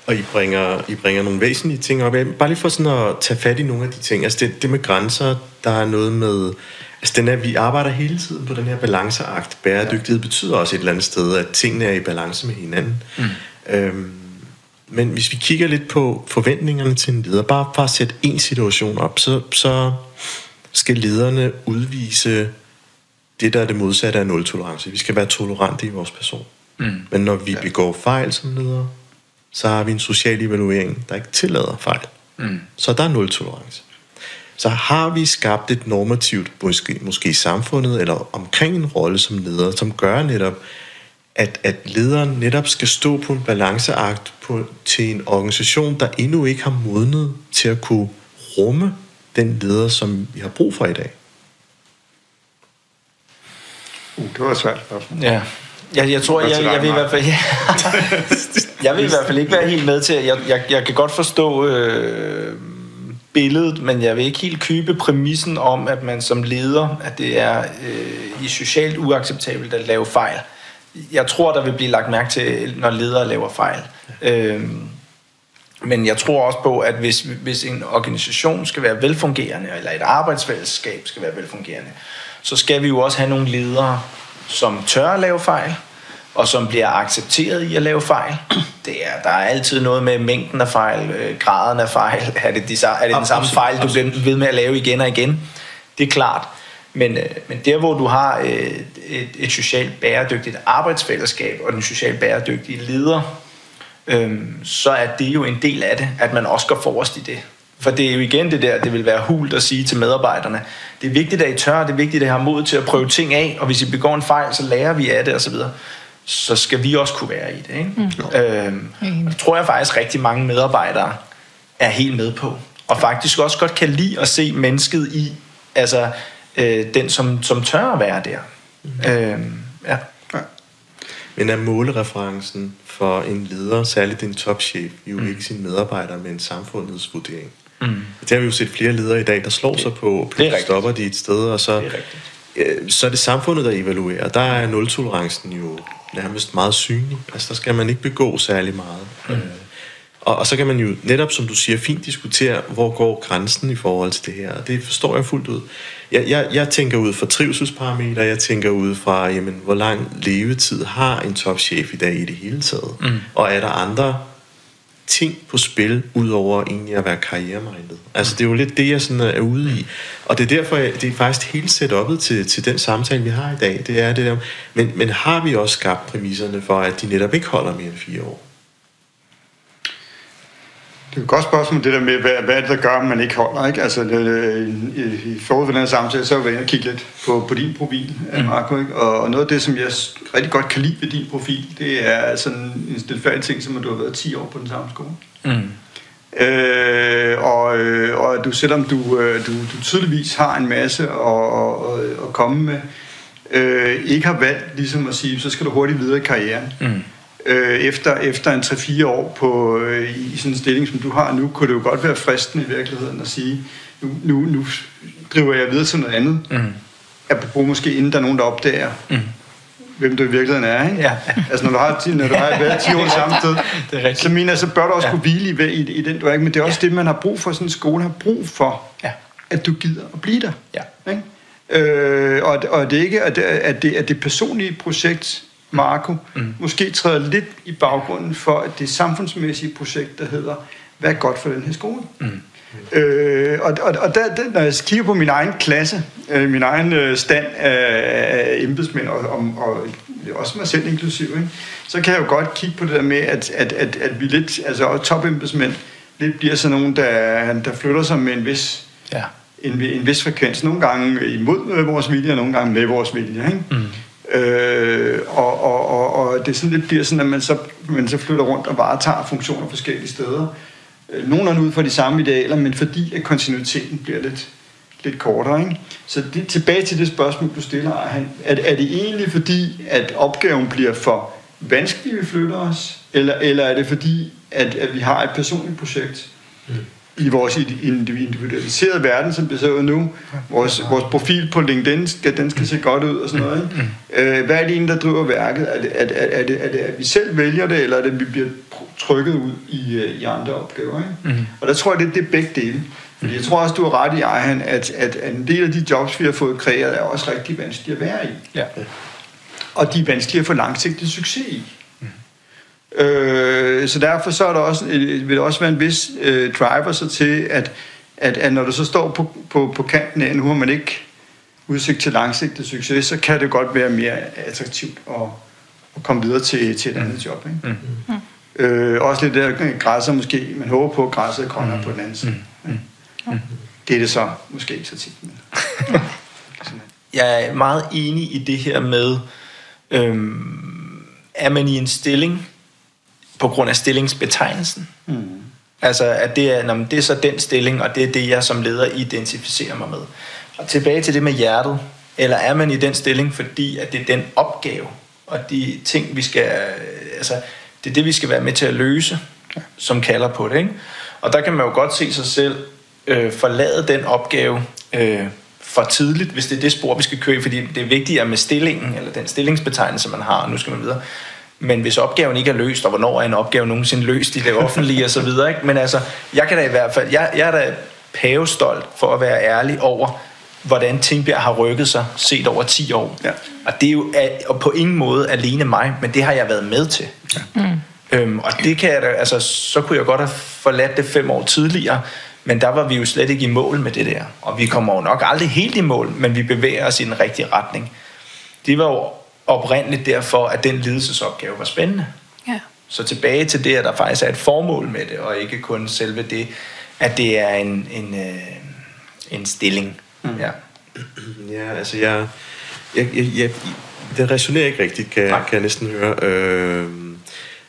Og I bringer, I bringer nogle væsentlige ting op. Bare lige for sådan at tage fat i nogle af de ting. Altså det, det med grænser, der er noget med... Altså den er, vi arbejder hele tiden på den her balanceakt. Bæredygtighed ja. betyder også et eller andet sted, at tingene er i balance med hinanden. Mm. Øhm, men hvis vi kigger lidt på forventningerne til en leder, bare for at sætte en situation op, så, så skal lederne udvise det, der er det modsatte af nul-tolerance. Vi skal være tolerante i vores person. Mm. Men når vi ja. begår fejl som ledere, så har vi en social evaluering, der ikke tillader fejl. Mm. Så der er nul tolerance. Så har vi skabt et normativt, måske, måske i samfundet, eller omkring en rolle som leder, som gør netop, at, at lederen netop skal stå på en balanceakt på, til en organisation, der endnu ikke har modnet til at kunne rumme den leder, som vi har brug for i dag. Uh, det var svært Ja. Jeg, jeg tror, jeg, jeg, jeg vil i hvert fald... Ja. jeg vil i hvert fald ikke være helt med til... Jeg, jeg, jeg kan godt forstå øh, billedet, men jeg vil ikke helt købe præmissen om, at man som leder, at det er øh, i socialt uacceptabelt at lave fejl. Jeg tror, der vil blive lagt mærke til, når ledere laver fejl. Øh, men jeg tror også på, at hvis, hvis en organisation skal være velfungerende, eller et arbejdsfællesskab skal være velfungerende, så skal vi jo også have nogle ledere, som tør at lave fejl, og som bliver accepteret i at lave fejl. Det er, der er altid noget med mængden af fejl, øh, graden af fejl. Er det, de, er det den samme fejl, du bliver ved med at lave igen og igen? Det er klart. Men, øh, men der, hvor du har øh, et, et socialt bæredygtigt arbejdsfællesskab og den socialt bæredygtige leder, øh, så er det jo en del af det, at man også går forrest i det. For det er jo igen det der, det vil være hult at sige til medarbejderne. Det er vigtigt, at I tør, det er vigtigt, at I har mod til at prøve ting af, og hvis I begår en fejl, så lærer vi af det osv. Så skal vi også kunne være i det. Ikke? Mm. Øhm, det tror jeg faktisk rigtig mange medarbejdere er helt med på. Og faktisk også godt kan lide at se mennesket i, altså øh, den, som, som tør at være der. Mm. Øhm, ja. Men er målereferencen for en leder, særligt en topchef, jo mm. ikke sin medarbejdere med en samfundsvurdering? Mm. Det har vi jo set flere ledere i dag, der slår sig på, på stopper de et sted, og så, øh, så er det samfundet, der evaluerer. Der er nul-tolerancen jo nærmest meget synlig. Altså, der skal man ikke begå særlig meget. Mm. Øh, og, og så kan man jo netop, som du siger, fint diskutere, hvor går grænsen i forhold til det her. Og det forstår jeg fuldt ud. Jeg, jeg, jeg tænker ud fra trivselsparametre, jeg tænker ud fra, jamen, hvor lang levetid har en topchef i dag i det hele taget? Mm. Og er der andre ting på spil, udover egentlig at være karrieremindet. Altså det er jo lidt det, jeg sådan øh, er ude i. Og det er derfor, jeg, det er faktisk hele setupet til, til den samtale, vi har i dag. Det er det der. Men, men har vi også skabt præmisserne for, at de netop ikke holder mere end fire år? Det er et godt spørgsmål, det der med, hvad, hvad det, der gør, at man ikke holder, ikke? Altså, det, i, i forhold til den her samtale, så vil jeg kigge lidt på, på din profil, mm. Marco, ikke? Og, og noget af det, som jeg rigtig godt kan lide ved din profil, det er sådan en stilfærdig ting, som at du har været 10 år på den samme skole. Mm. Øh, og, øh, og du, selvom du, øh, du, du tydeligvis har en masse at, at, at komme med, øh, ikke har valgt ligesom at sige, så skal du hurtigt videre i karrieren. Mm øh, efter, efter en 3-4 år på, øh, i sådan en stilling, som du har nu, kunne det jo godt være fristende i virkeligheden at sige, nu, nu, nu driver jeg videre til noget andet. Mm. Apropos måske inden der er nogen, der opdager, mm. hvem du i virkeligheden er, ikke? Ja. Altså, når du har, når du har været 10 år samme sted, Det er så mener så bør du også Ja. kunne hvile i, i, i den, du er, ikke? Men det er også Ja. det, man har brug for, sådan en skole har brug for, Ja. at du gider at blive der. Ja. Ikke? Øh, og, og det ikke, at det, at det, at det personlige projekt, Marco, mm. måske træder lidt i baggrunden for, at det samfundsmæssige projekt, der hedder, hvad er godt for den her skole? Mm. Øh, og og, og der, der, når jeg kigger på min egen klasse, øh, min egen øh, stand af, af embedsmænd, og, og, og også mig selv inklusiv, ikke? så kan jeg jo godt kigge på det der med, at, at, at, at vi lidt, altså også topembedsmænd, lidt bliver sådan nogen, der, der flytter sig med en vis Ja. en, en vis frekvens. Nogle gange imod øh, vores vilje, og nogle gange med vores vilje. Ikke? Mm. Øh, og, og, og, og det sådan lidt bliver sådan, at man så, man så flytter rundt og varetager funktioner forskellige steder. Øh, Nogenlunde ud fra de samme idealer, men fordi at kontinuiteten bliver lidt, lidt kortere. Ikke? Så det, tilbage til det spørgsmål, du stiller, han, er, er det egentlig fordi, at opgaven bliver for vanskelig, vi flytter os? Eller, eller er det fordi, at, at vi har et personligt projekt, mm i vores individualiserede verden, som det ser ud nu. Vores, vores profil på LinkedIn, skal, den skal se godt ud og sådan noget. Ikke? Øh, hvad er det egentlig, der driver værket? Er det, er, er, det, er det, at vi selv vælger det, eller er det, at vi bliver trykket ud i, øh, i andre opgaver? Ikke? Mm. Og der tror jeg, det, det er begge dele. Fordi jeg tror også, du har ret i, Ejhan, at, at, en del af de jobs, vi har fået kreeret, er også rigtig vanskelige at være i. Ja. Og de er vanskelige at få langsigtet succes i. Øh, så derfor så er der også, øh, vil der også være en vis øh, driver så til, at, at, at når du så står på, på, på kanten af, nu har man ikke udsigt til langsigtet succes, så kan det godt være mere attraktivt at, at komme videre til, til et andet job. Ikke? Mm. Øh, også lidt der græsser måske, man håber på, at græsset er grønnere mm. på den anden side. Mm. Mm. Det er det så måske ikke så tit. Men. Jeg er meget enig i det her med, øhm, er man i en stilling på grund af stillingsbetegnelsen? Mm. Altså, at det er, nå, men det er så den stilling, og det er det, jeg som leder identificerer mig med. Og tilbage til det med hjertet. Eller er man i den stilling, fordi at det er den opgave, og de ting, vi skal... Altså, det er det, vi skal være med til at løse, som kalder på det, ikke? Og der kan man jo godt se sig selv øh, forlade den opgave øh, for tidligt, hvis det er det spor, vi skal køre i, fordi det er vigtigere med stillingen, eller den stillingsbetegnelse, man har, og nu skal man videre. Men hvis opgaven ikke er løst, og hvornår er en opgave nogensinde løst i det offentlige og så videre, ikke? Men altså, jeg kan da i hvert fald, jeg, jeg er da pavestolt for at være ærlig over, hvordan Tingbjerg har rykket sig set over 10 år. Ja. Og det er jo og på ingen måde alene mig, men det har jeg været med til. Ja. Mm. Øhm, og det kan jeg da, altså, så kunne jeg godt have forladt det fem år tidligere, men der var vi jo slet ikke i mål med det der. Og vi kommer jo nok aldrig helt i mål, men vi bevæger os i den rigtige retning. Det var jo oprindeligt derfor, at den ledelsesopgave var spændende. Ja. Så tilbage til det, at der faktisk er et formål med det, og ikke kun selve det, at det er en, en, øh, en stilling. Mm. Ja. Ja, altså jeg... jeg, jeg, jeg det resonerer ikke rigtigt, kan, Nej. kan jeg næsten høre. Øh,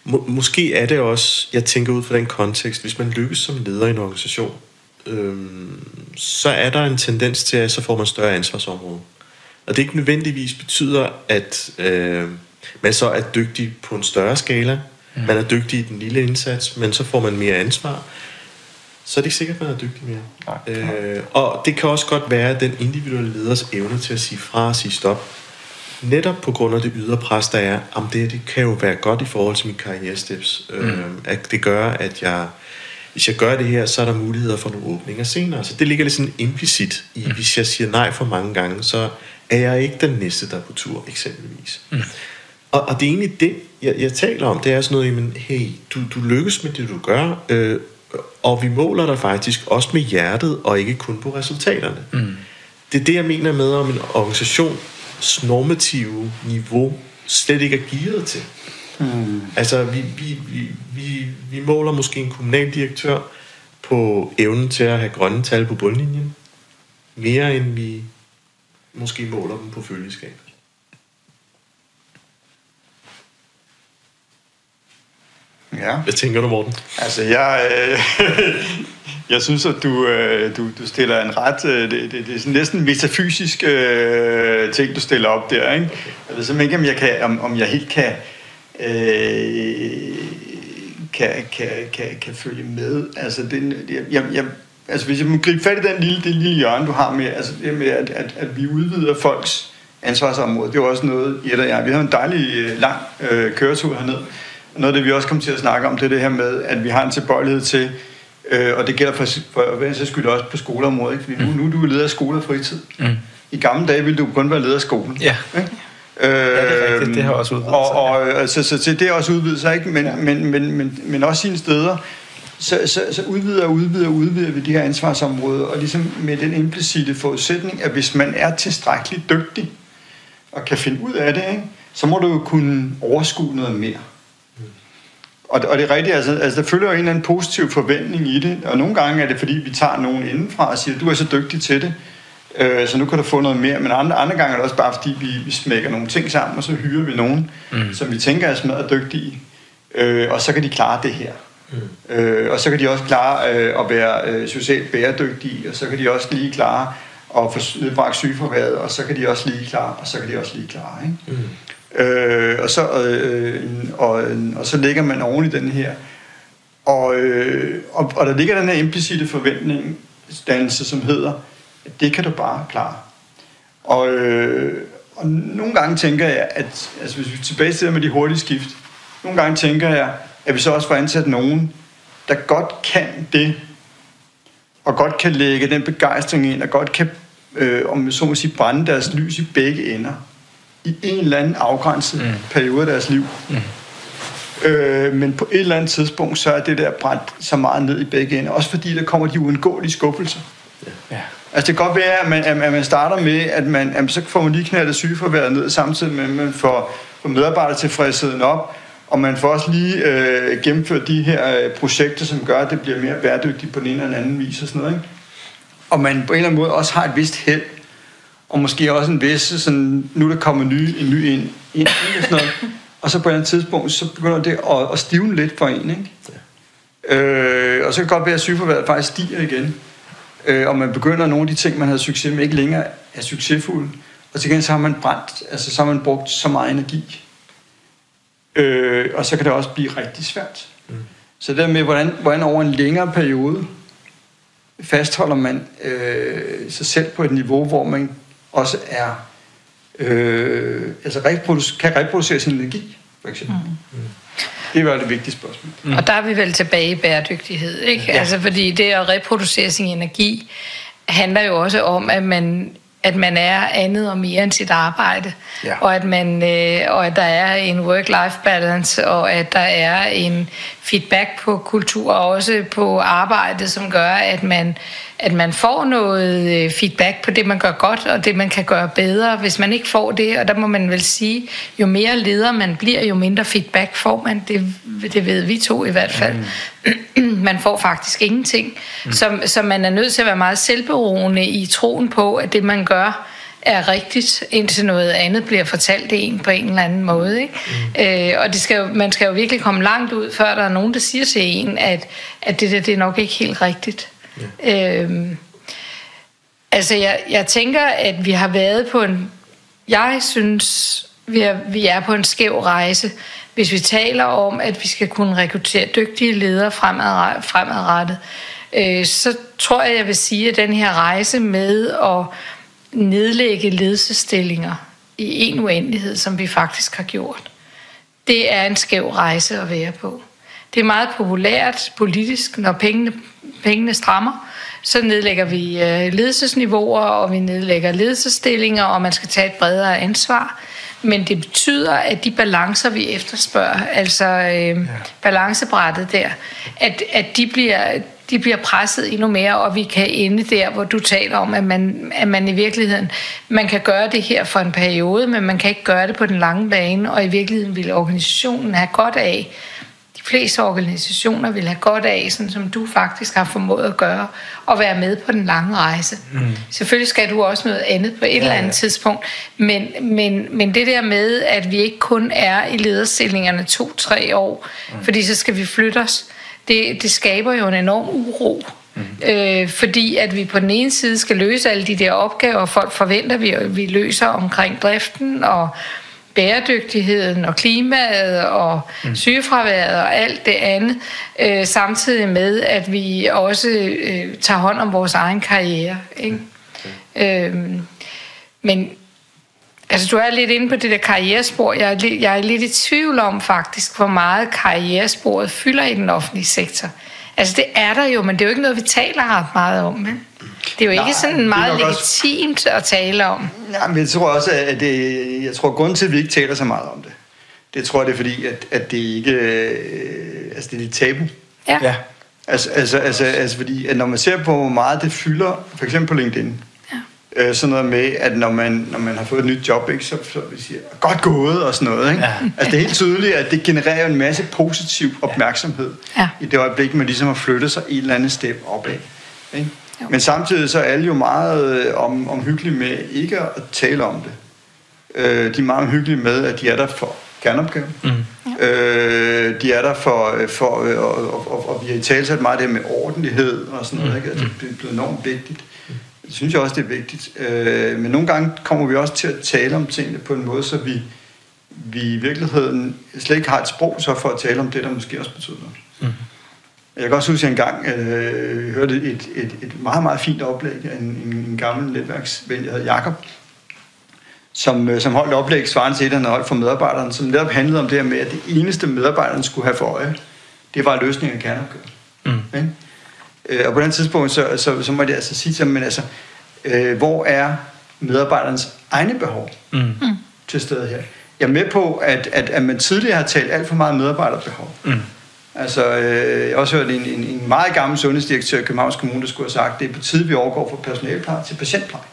må, måske er det også, jeg tænker ud fra den kontekst, hvis man lykkes som leder i en organisation, øh, så er der en tendens til, at så får man større ansvarsområde. Og det ikke nødvendigvis betyder, at øh, man så er dygtig på en større skala. Mm. Man er dygtig i den lille indsats, men så får man mere ansvar. Så er det ikke sikkert, at man er dygtig mere. Nej. Øh, og det kan også godt være, at den individuelle leders evne til at sige fra og sige stop, netop på grund af det ydre pres, der er, om det, det kan jo være godt i forhold til mine karrieresteps. Mm. Øh, at det gør, at jeg, hvis jeg gør det her, så er der muligheder for nogle åbninger senere. Så det ligger lidt sådan implicit i, mm. hvis jeg siger nej for mange gange, så er jeg ikke den næste, der er på tur, eksempelvis. Mm. Og, og det er egentlig det, jeg, jeg taler om, det er sådan noget, jamen, hey, du, du lykkes med det, du gør, øh, og vi måler dig faktisk også med hjertet, og ikke kun på resultaterne. Mm. Det er det, jeg mener med, om en organisations normative niveau slet ikke er gearet til. Mm. Altså, vi, vi, vi, vi, vi måler måske en kommunaldirektør på evnen til at have grønne tal på bundlinjen, mere end vi måske måler dem på følgeskab. Ja. Hvad tænker du, Morten? Altså, jeg, øh, jeg synes, at du, øh, du, du stiller en ret... Øh, det, det, det er sådan næsten metafysisk øh, ting, du stiller op der, ikke? Jeg ved simpelthen ikke, om jeg, kan, om, om jeg helt kan, øh, kan, kan, kan, kan følge med. Altså, det, jeg, jeg, jeg, altså, hvis jeg må gribe fat i den lille, det lille hjørne, du har med, altså, det med at, at, at vi udvider folks ansvarsområde. Det var også noget, Jette og jeg, vi havde en dejlig øh, lang øh, køretur herned. Noget af det, vi også kom til at snakke om, det er det her med, at vi har en tilbøjelighed til, øh, og det gælder for, for hver skyld også på skoleområdet, ikke? fordi nu, nu er du leder af skole og fritid. Mm. I gamle dage ville du kun være leder af skolen. Ja. Ikke? Ja, det er rigtigt. Det har også udvidet og, sig, og, og, så, så, så det er også udvidet sig, ikke? Men, ja. men, men, men, men også sine steder, så, så, så udvider og udvider og udvider vi de her ansvarsområder, og ligesom med den implicite forudsætning, at hvis man er tilstrækkeligt dygtig, og kan finde ud af det, ikke? så må du jo kunne overskue noget mere. Og, og det er rigtigt, altså, altså der følger jo en eller anden positiv forventning i det, og nogle gange er det, fordi vi tager nogen indenfra og siger, du er så dygtig til det, øh, så nu kan du få noget mere, men andre, andre gange er det også bare, fordi vi, vi smækker nogle ting sammen, og så hyrer vi nogen, mm. som vi tænker er smadret dygtige, øh, og så kan de klare det her. Mm. Øh, og så kan de også klare øh, at være øh, socialt bæredygtige, og så kan de også lige klare at få nedbragt sygeforværet, og så kan de også lige klare, og så kan de også lige klare. Ikke? Mm. Øh, og, så, øh, og, og så ligger man oven i den her. Og, øh, og, og der ligger den her implicite forventning, dannelse, som hedder, at det kan du bare klare. Og, øh, og nogle gange tænker jeg, at altså hvis vi tilbage til det med de hurtige skift, nogle gange tænker jeg, at vi så også får ansat nogen, der godt kan det, og godt kan lægge den begejstring ind, og godt kan, øh, om så må sige, brænde deres lys i begge ender, i en eller anden afgrænset mm. periode af deres liv. Mm. Øh, men på et eller andet tidspunkt, så er det der brændt så meget ned i begge ender, også fordi der kommer de uundgåelige skuffelser. Ja. Altså det kan godt være, at man, at man starter med, at man, at så får man lige knaldet sygeforværet ned, samtidig med, at man får, får medarbejdertilfredsheden op, og man får også lige øh, gennemført de her øh, projekter, som gør, at det bliver mere bæredygtigt på den ene eller anden vis og sådan noget. Ikke? Og man på en eller anden måde også har et vist held, og måske også en vis, sådan, nu er der kommer ny, en ny ind, ind, og sådan noget. Og så på et eller andet tidspunkt, så begynder det at, at stivne lidt for en, ikke? Ja. Øh, og så kan det godt være, at sygeforværet faktisk stiger igen. Øh, og man begynder, nogle af de ting, man havde succes med, ikke længere er succesfulde. Og til gengæld så har man brændt, altså så har man brugt så meget energi Øh, og så kan det også blive rigtig svært. Mm. Så det med, hvordan, hvordan over en længere periode fastholder man øh, sig selv på et niveau, hvor man også er øh, altså reproduce, kan reproducere sin energi, for eksempel. Mm. Mm. Det var det vigtige spørgsmål. Mm. Og der er vi vel tilbage i bæredygtighed, ikke? Ja. Altså fordi det at reproducere sin energi handler jo også om, at man at man er andet og mere end sit arbejde, ja. og, at man, øh, og at der er en work-life balance, og at der er en feedback på kultur, og også på arbejde, som gør, at man, at man får noget øh, feedback på det, man gør godt, og det, man kan gøre bedre. Hvis man ikke får det, og der må man vel sige, jo mere leder man bliver, jo mindre feedback får man. Det, det ved vi to i hvert fald. Mm. Man får faktisk ingenting. Mm. Så, så man er nødt til at være meget selvberoende i troen på, at det, man gør, er rigtigt, indtil noget andet bliver fortalt en på en eller anden måde. Ikke? Mm. Øh, og det skal jo, man skal jo virkelig komme langt ud, før der er nogen, der siger til en, at, at det der det er nok ikke helt rigtigt. Ja. Øhm, altså, jeg, jeg tænker, at vi har været på en... Jeg synes, vi er, vi er på en skæv rejse, hvis vi taler om, at vi skal kunne rekruttere dygtige ledere fremad, fremadrettet. Øh, så tror jeg, jeg vil sige, at den her rejse med at nedlægge ledelsestillinger i en uendelighed, som vi faktisk har gjort, det er en skæv rejse at være på. Det er meget populært politisk, når pengene, pengene strammer, så nedlægger vi øh, ledelsesniveauer, og vi nedlægger ledelsesstillinger, og man skal tage et bredere ansvar. Men det betyder, at de balancer, vi efterspørger, altså øh, ja. balancebrættet der, at, at de bliver, de bliver presset endnu mere, og vi kan ende der, hvor du taler om, at man, at man i virkeligheden, man kan gøre det her for en periode, men man kan ikke gøre det på den lange bane, og i virkeligheden vil organisationen have godt af, fleste organisationer vil have godt af, sådan som du faktisk har formået at gøre, og være med på den lange rejse. Mm. Selvfølgelig skal du også noget andet på et ja, eller andet ja. tidspunkt, men, men, men det der med, at vi ikke kun er i lederstillingerne to-tre år, mm. fordi så skal vi flytte os, det, det skaber jo en enorm uro. Mm. Øh, fordi at vi på den ene side skal løse alle de der opgaver, folk forventer, vi, vi løser omkring driften og bæredygtigheden og klimaet og mm. sygefraværet og alt det andet, øh, samtidig med, at vi også øh, tager hånd om vores egen karriere. Ikke? Mm. Øh, men Altså, du er lidt inde på det der karrierespor. Jeg er, lidt, jeg er lidt i tvivl om faktisk, hvor meget karrieresporet fylder i den offentlige sektor. Altså, det er der jo, men det er jo ikke noget, vi taler ret meget om. Men det er jo Nej, ikke sådan meget nok også- legitimt at tale om. Ja, men jeg tror også, at det, jeg tror, grunden til, at vi ikke taler så meget om det, det tror jeg, det er fordi, at, at det ikke, øh, altså det er lidt tabu. Ja. Ja. Altså, altså, altså, altså fordi, at når man ser på, hvor meget det fylder, for eksempel på LinkedIn. Øh, sådan noget med, at når man, når man har fået et nyt job, ikke, så, så vi siger, godt gået og sådan noget. Ikke? Ja. Altså, det er helt tydeligt, at det genererer en masse positiv opmærksomhed Ja. i det øjeblik, man ligesom har flyttet sig et eller andet step opad. Ikke? Jo. Men samtidig så er alle jo meget øh, om, omhyggelige med ikke at tale om det. Øh, de er meget omhyggelige med, at de er der for kerneopgaven. Mm. Øh, de er der for, øh, for øh, og, og, og, og vi har i tale meget det med ordentlighed og sådan noget. Ikke? Altså, det er blevet enormt vigtigt. Det synes jeg også, det er vigtigt. Øh, men nogle gange kommer vi også til at tale om tingene på en måde, så vi, vi i virkeligheden slet ikke har et sprog så for at tale om det, der måske også betyder noget. Mm. Jeg kan også huske, at jeg engang øh, hørte et, et, et meget, meget fint oplæg af en, en, en gammel netværksven, der hedder Jakob, som, øh, som holdt oplæg svarende til et, han havde holdt for medarbejderne, som netop handlede om det her med, at det eneste medarbejderne skulle have for øje, det var løsningen af kerneopgaven. Mm. Ikke? Øh, og på den tidspunkt, så, så, så må jeg altså sige til dem, men altså, øh, hvor er medarbejdernes egne behov Mm. til stede her? Jeg er med på, at, at, at man tidligere har talt alt for meget medarbejderbehov. Mm. Altså, øh, jeg har også hørt en, en, en meget gammel sundhedsdirektør i Københavns Kommune, der skulle have sagt, det er på tide, vi overgår fra personalpleje til patientpleje.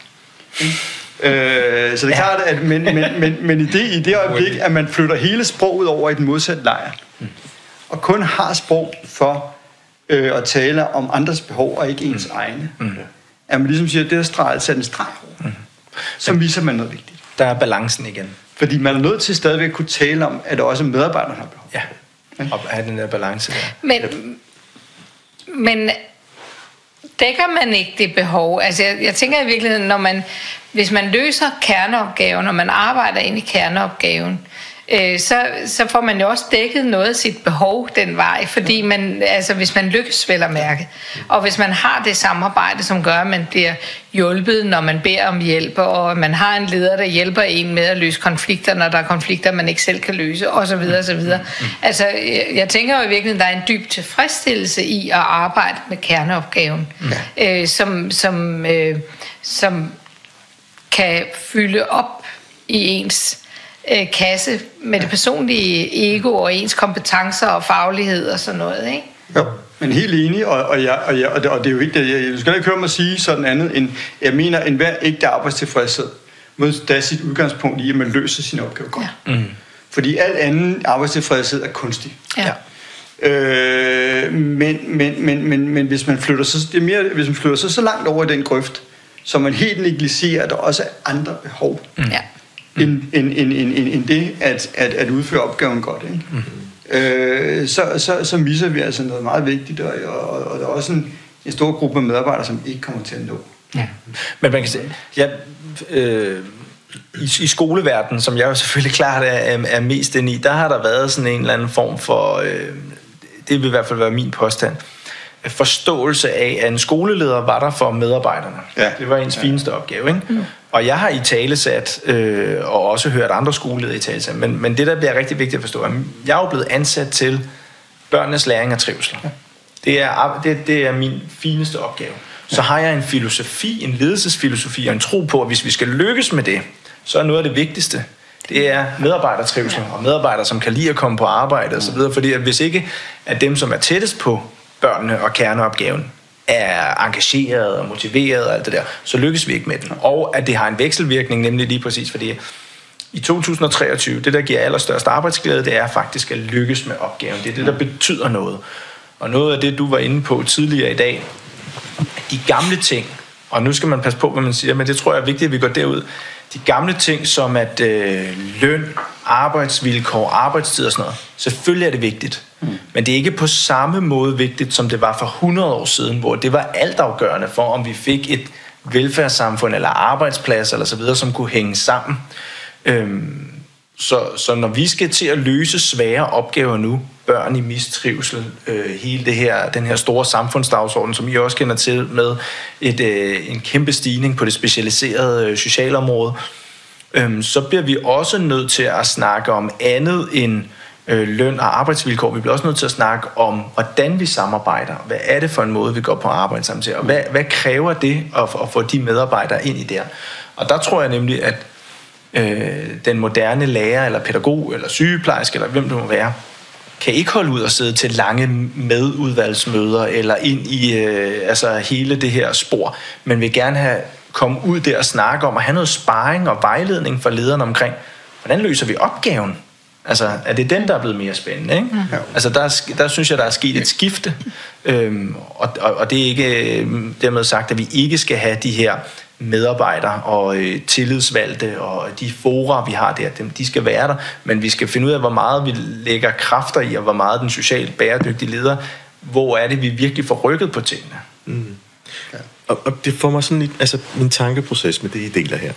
Ikke? Øh, så det er Ja. klart, at men, men, men, men i, det, i det øjeblik, at man flytter hele sproget over i den modsatte lejr, og kun har sprog for øh, at tale om andres behov og ikke ens mm. egne, mm. at man ligesom siger, at det er streget sat en streg mm. så viser man noget vigtigt. Der er balancen igen. Fordi man er nødt til stadigvæk at kunne tale om, at også medarbejderne har behov. Ja. Og have den der balance der. Men, men dækker man ikke det behov? Altså jeg, jeg tænker i virkeligheden, når man, hvis man løser kerneopgaven, når man arbejder ind i kerneopgaven, øh, så, så får man jo også dækket noget af sit behov den vej, fordi man, altså hvis man lykkes vel at mærke, og hvis man har det samarbejde, som gør, at man bliver hjulpet, når man beder om hjælp, og man har en leder, der hjælper en med at løse konflikter, når der er konflikter, man ikke selv kan løse, osv. osv. Altså, jeg, tænker jo i virkeligheden, der er en dyb tilfredsstillelse i at arbejde med kerneopgaven, ja. øh, som, som, øh, som kan fylde op i ens øh, kasse med det personlige ego og ens kompetencer og faglighed og sådan noget, ikke? Jo, men helt enig, og, og, jeg, og, jeg, og, det, og det er jo vigtigt. Jeg, jeg skal ikke høre mig sige sådan andet, end jeg mener, en hver ægte arbejdstilfredshed må da sit udgangspunkt i, at man løser sin opgave godt. Ja. Mm. Fordi al anden arbejdstilfredshed er kunstig. Ja. Øh, men, men, men, men, men hvis man flytter så, det er mere, hvis man flytter så, så langt over i den grøft, så man helt negligerer, at der også er andre behov, mm. ja. End, end, end, end, end, end det at, at, at udføre opgaven godt. Ikke? Mm. Øh, så, så, så misser vi altså noget meget vigtigt, og, og, og der er også en, en stor gruppe medarbejdere, som ikke kommer til at nå. ja. Men man kan sige, ja, øh, i, i skoleverdenen, som jeg jo selvfølgelig klart er, er, er mest inde i, der har der været sådan en eller anden form for, øh, det vil i hvert fald være min påstand, forståelse af, at en skoleleder var der for medarbejderne. Ja. Det var ens ja. fineste opgave. Ikke? Mm. Og jeg har i tale sat, øh, og også hørt andre skoleledere i tale sat, men, men det, der bliver rigtig vigtigt at forstå, er, at jeg er jo blevet ansat til børnenes læring og trivsel. Ja. Det, er, det, det er min fineste opgave. Så har jeg en filosofi, en ledelsesfilosofi og en tro på, at hvis vi skal lykkes med det, så er noget af det vigtigste, det er medarbejdertrivsel og medarbejdere, som kan lide at komme på arbejde osv. Fordi at hvis ikke at dem, som er tættest på børnene og kerneopgaven, er engageret og motiveret og alt det der, så lykkes vi ikke med den. Og at det har en vekselvirkning, nemlig lige præcis fordi i 2023, det der giver allerstørst arbejdsglæde, det er faktisk at lykkes med opgaven. Det er det, der betyder noget. Og noget af det, du var inde på tidligere i dag, at de gamle ting, og nu skal man passe på, hvad man siger, men det tror jeg er vigtigt, at vi går derud. De gamle ting som at øh, løn, arbejdsvilkår, arbejdstid og sådan noget, selvfølgelig er det vigtigt. Mm. Men det er ikke på samme måde vigtigt, som det var for 100 år siden, hvor det var altafgørende for, om vi fik et velfærdssamfund eller arbejdsplads eller så videre, som kunne hænge sammen. Øhm, så, så når vi skal til at løse svære opgaver nu, børn i mistrivsel, øh, hele det her, den her store samfundsdagsorden, som I også kender til med et, øh, en kæmpe stigning på det specialiserede øh, socialområde, øhm, så bliver vi også nødt til at snakke om andet end øh, løn og arbejdsvilkår. Vi bliver også nødt til at snakke om, hvordan vi samarbejder. Hvad er det for en måde, vi går på arbejde sammen til? Og hvad, hvad kræver det at, at få de medarbejdere ind i der? Og der tror jeg nemlig, at øh, den moderne lærer, eller pædagog, eller sygeplejerske, eller hvem det må være, kan ikke holde ud og sidde til lange medudvalgsmøder, eller ind i øh, altså hele det her spor, men vil gerne have komme ud der og snakke om, at have noget sparring og vejledning for lederne omkring, hvordan løser vi opgaven? Altså, er det den, der er blevet mere spændende? Ikke? Mm. Altså, der, der synes jeg, der er sket et skifte. Øhm, og, og, og det er ikke øhm, dermed sagt, at vi ikke skal have de her medarbejdere og øh, tillidsvalgte og de fora, vi har der, dem, de skal være der, men vi skal finde ud af, hvor meget vi lægger kræfter i, og hvor meget den socialt bæredygtige leder, hvor er det, vi virkelig får rykket på tingene. Mm. Og, og det får mig sådan lidt, altså min tankeproces med det, I deler her,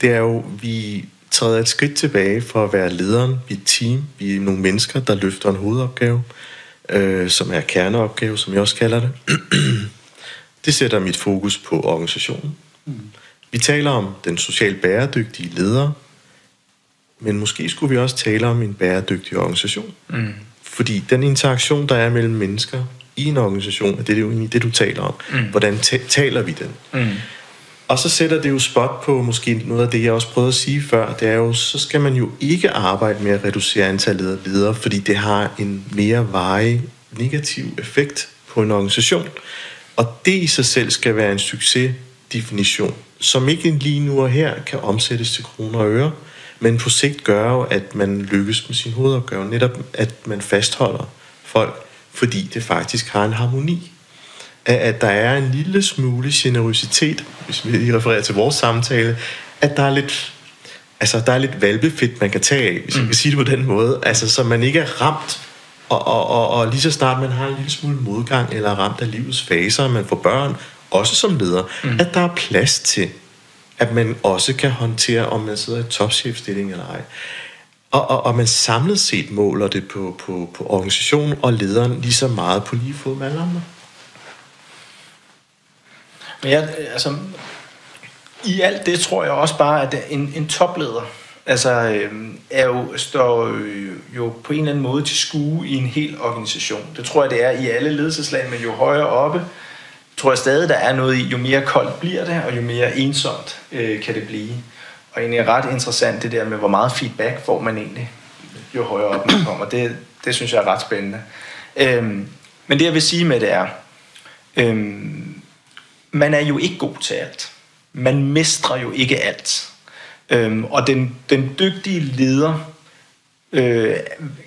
det er jo, vi træder et skridt tilbage for at være lederen. Vi er et team. Vi er nogle mennesker, der løfter en hovedopgave, øh, som er kerneopgave, som jeg også kalder det. det sætter mit fokus på organisationen. Mm. Vi taler om den socialt bæredygtige leder, men måske skulle vi også tale om en bæredygtig organisation. Mm. Fordi den interaktion, der er mellem mennesker i en organisation, det er jo egentlig det, du taler om. Mm. Hvordan taler vi den? Mm. Og så sætter det jo spot på måske noget af det, jeg også prøvede at sige før. Det er jo, så skal man jo ikke arbejde med at reducere antallet af ledere, fordi det har en mere varig negativ effekt på en organisation. Og det i sig selv skal være en succesdefinition, som ikke lige nu og her kan omsættes til kroner og øre, men på sigt gør jo, at man lykkes med sin hovedopgave. Netop at man fastholder folk, fordi det faktisk har en harmoni at der er en lille smule generøsitet, hvis vi lige refererer til vores samtale, at der er lidt, altså, der er lidt valbefedt, man kan tage af, hvis mm. man kan sige det på den måde. Altså, så man ikke er ramt, og, og, og, og lige så snart man har en lille smule modgang, eller er ramt af livets faser, man får børn, også som leder, mm. at der er plads til, at man også kan håndtere, om man sidder i topchefstilling eller ej. Og, og, og man samlet set måler det på, på, på organisationen og lederen lige så meget på lige fod med alle andre. Men jeg, altså, i alt det tror jeg også bare, at en, en topleder altså, øh, er jo, står øh, jo på en eller anden måde til skue i en hel organisation. Det tror jeg, det er i alle ledelseslag, men jo højere oppe, tror jeg stadig, der er noget i, jo mere koldt bliver det, og jo mere ensomt øh, kan det blive. Og egentlig er ret interessant det der med, hvor meget feedback får man egentlig, jo højere op man kommer. Det, det synes jeg er ret spændende. Øhm, men det jeg vil sige med det er, øhm, man er jo ikke god til alt. Man mestrer jo ikke alt. Øhm, og den, den dygtige leder øh,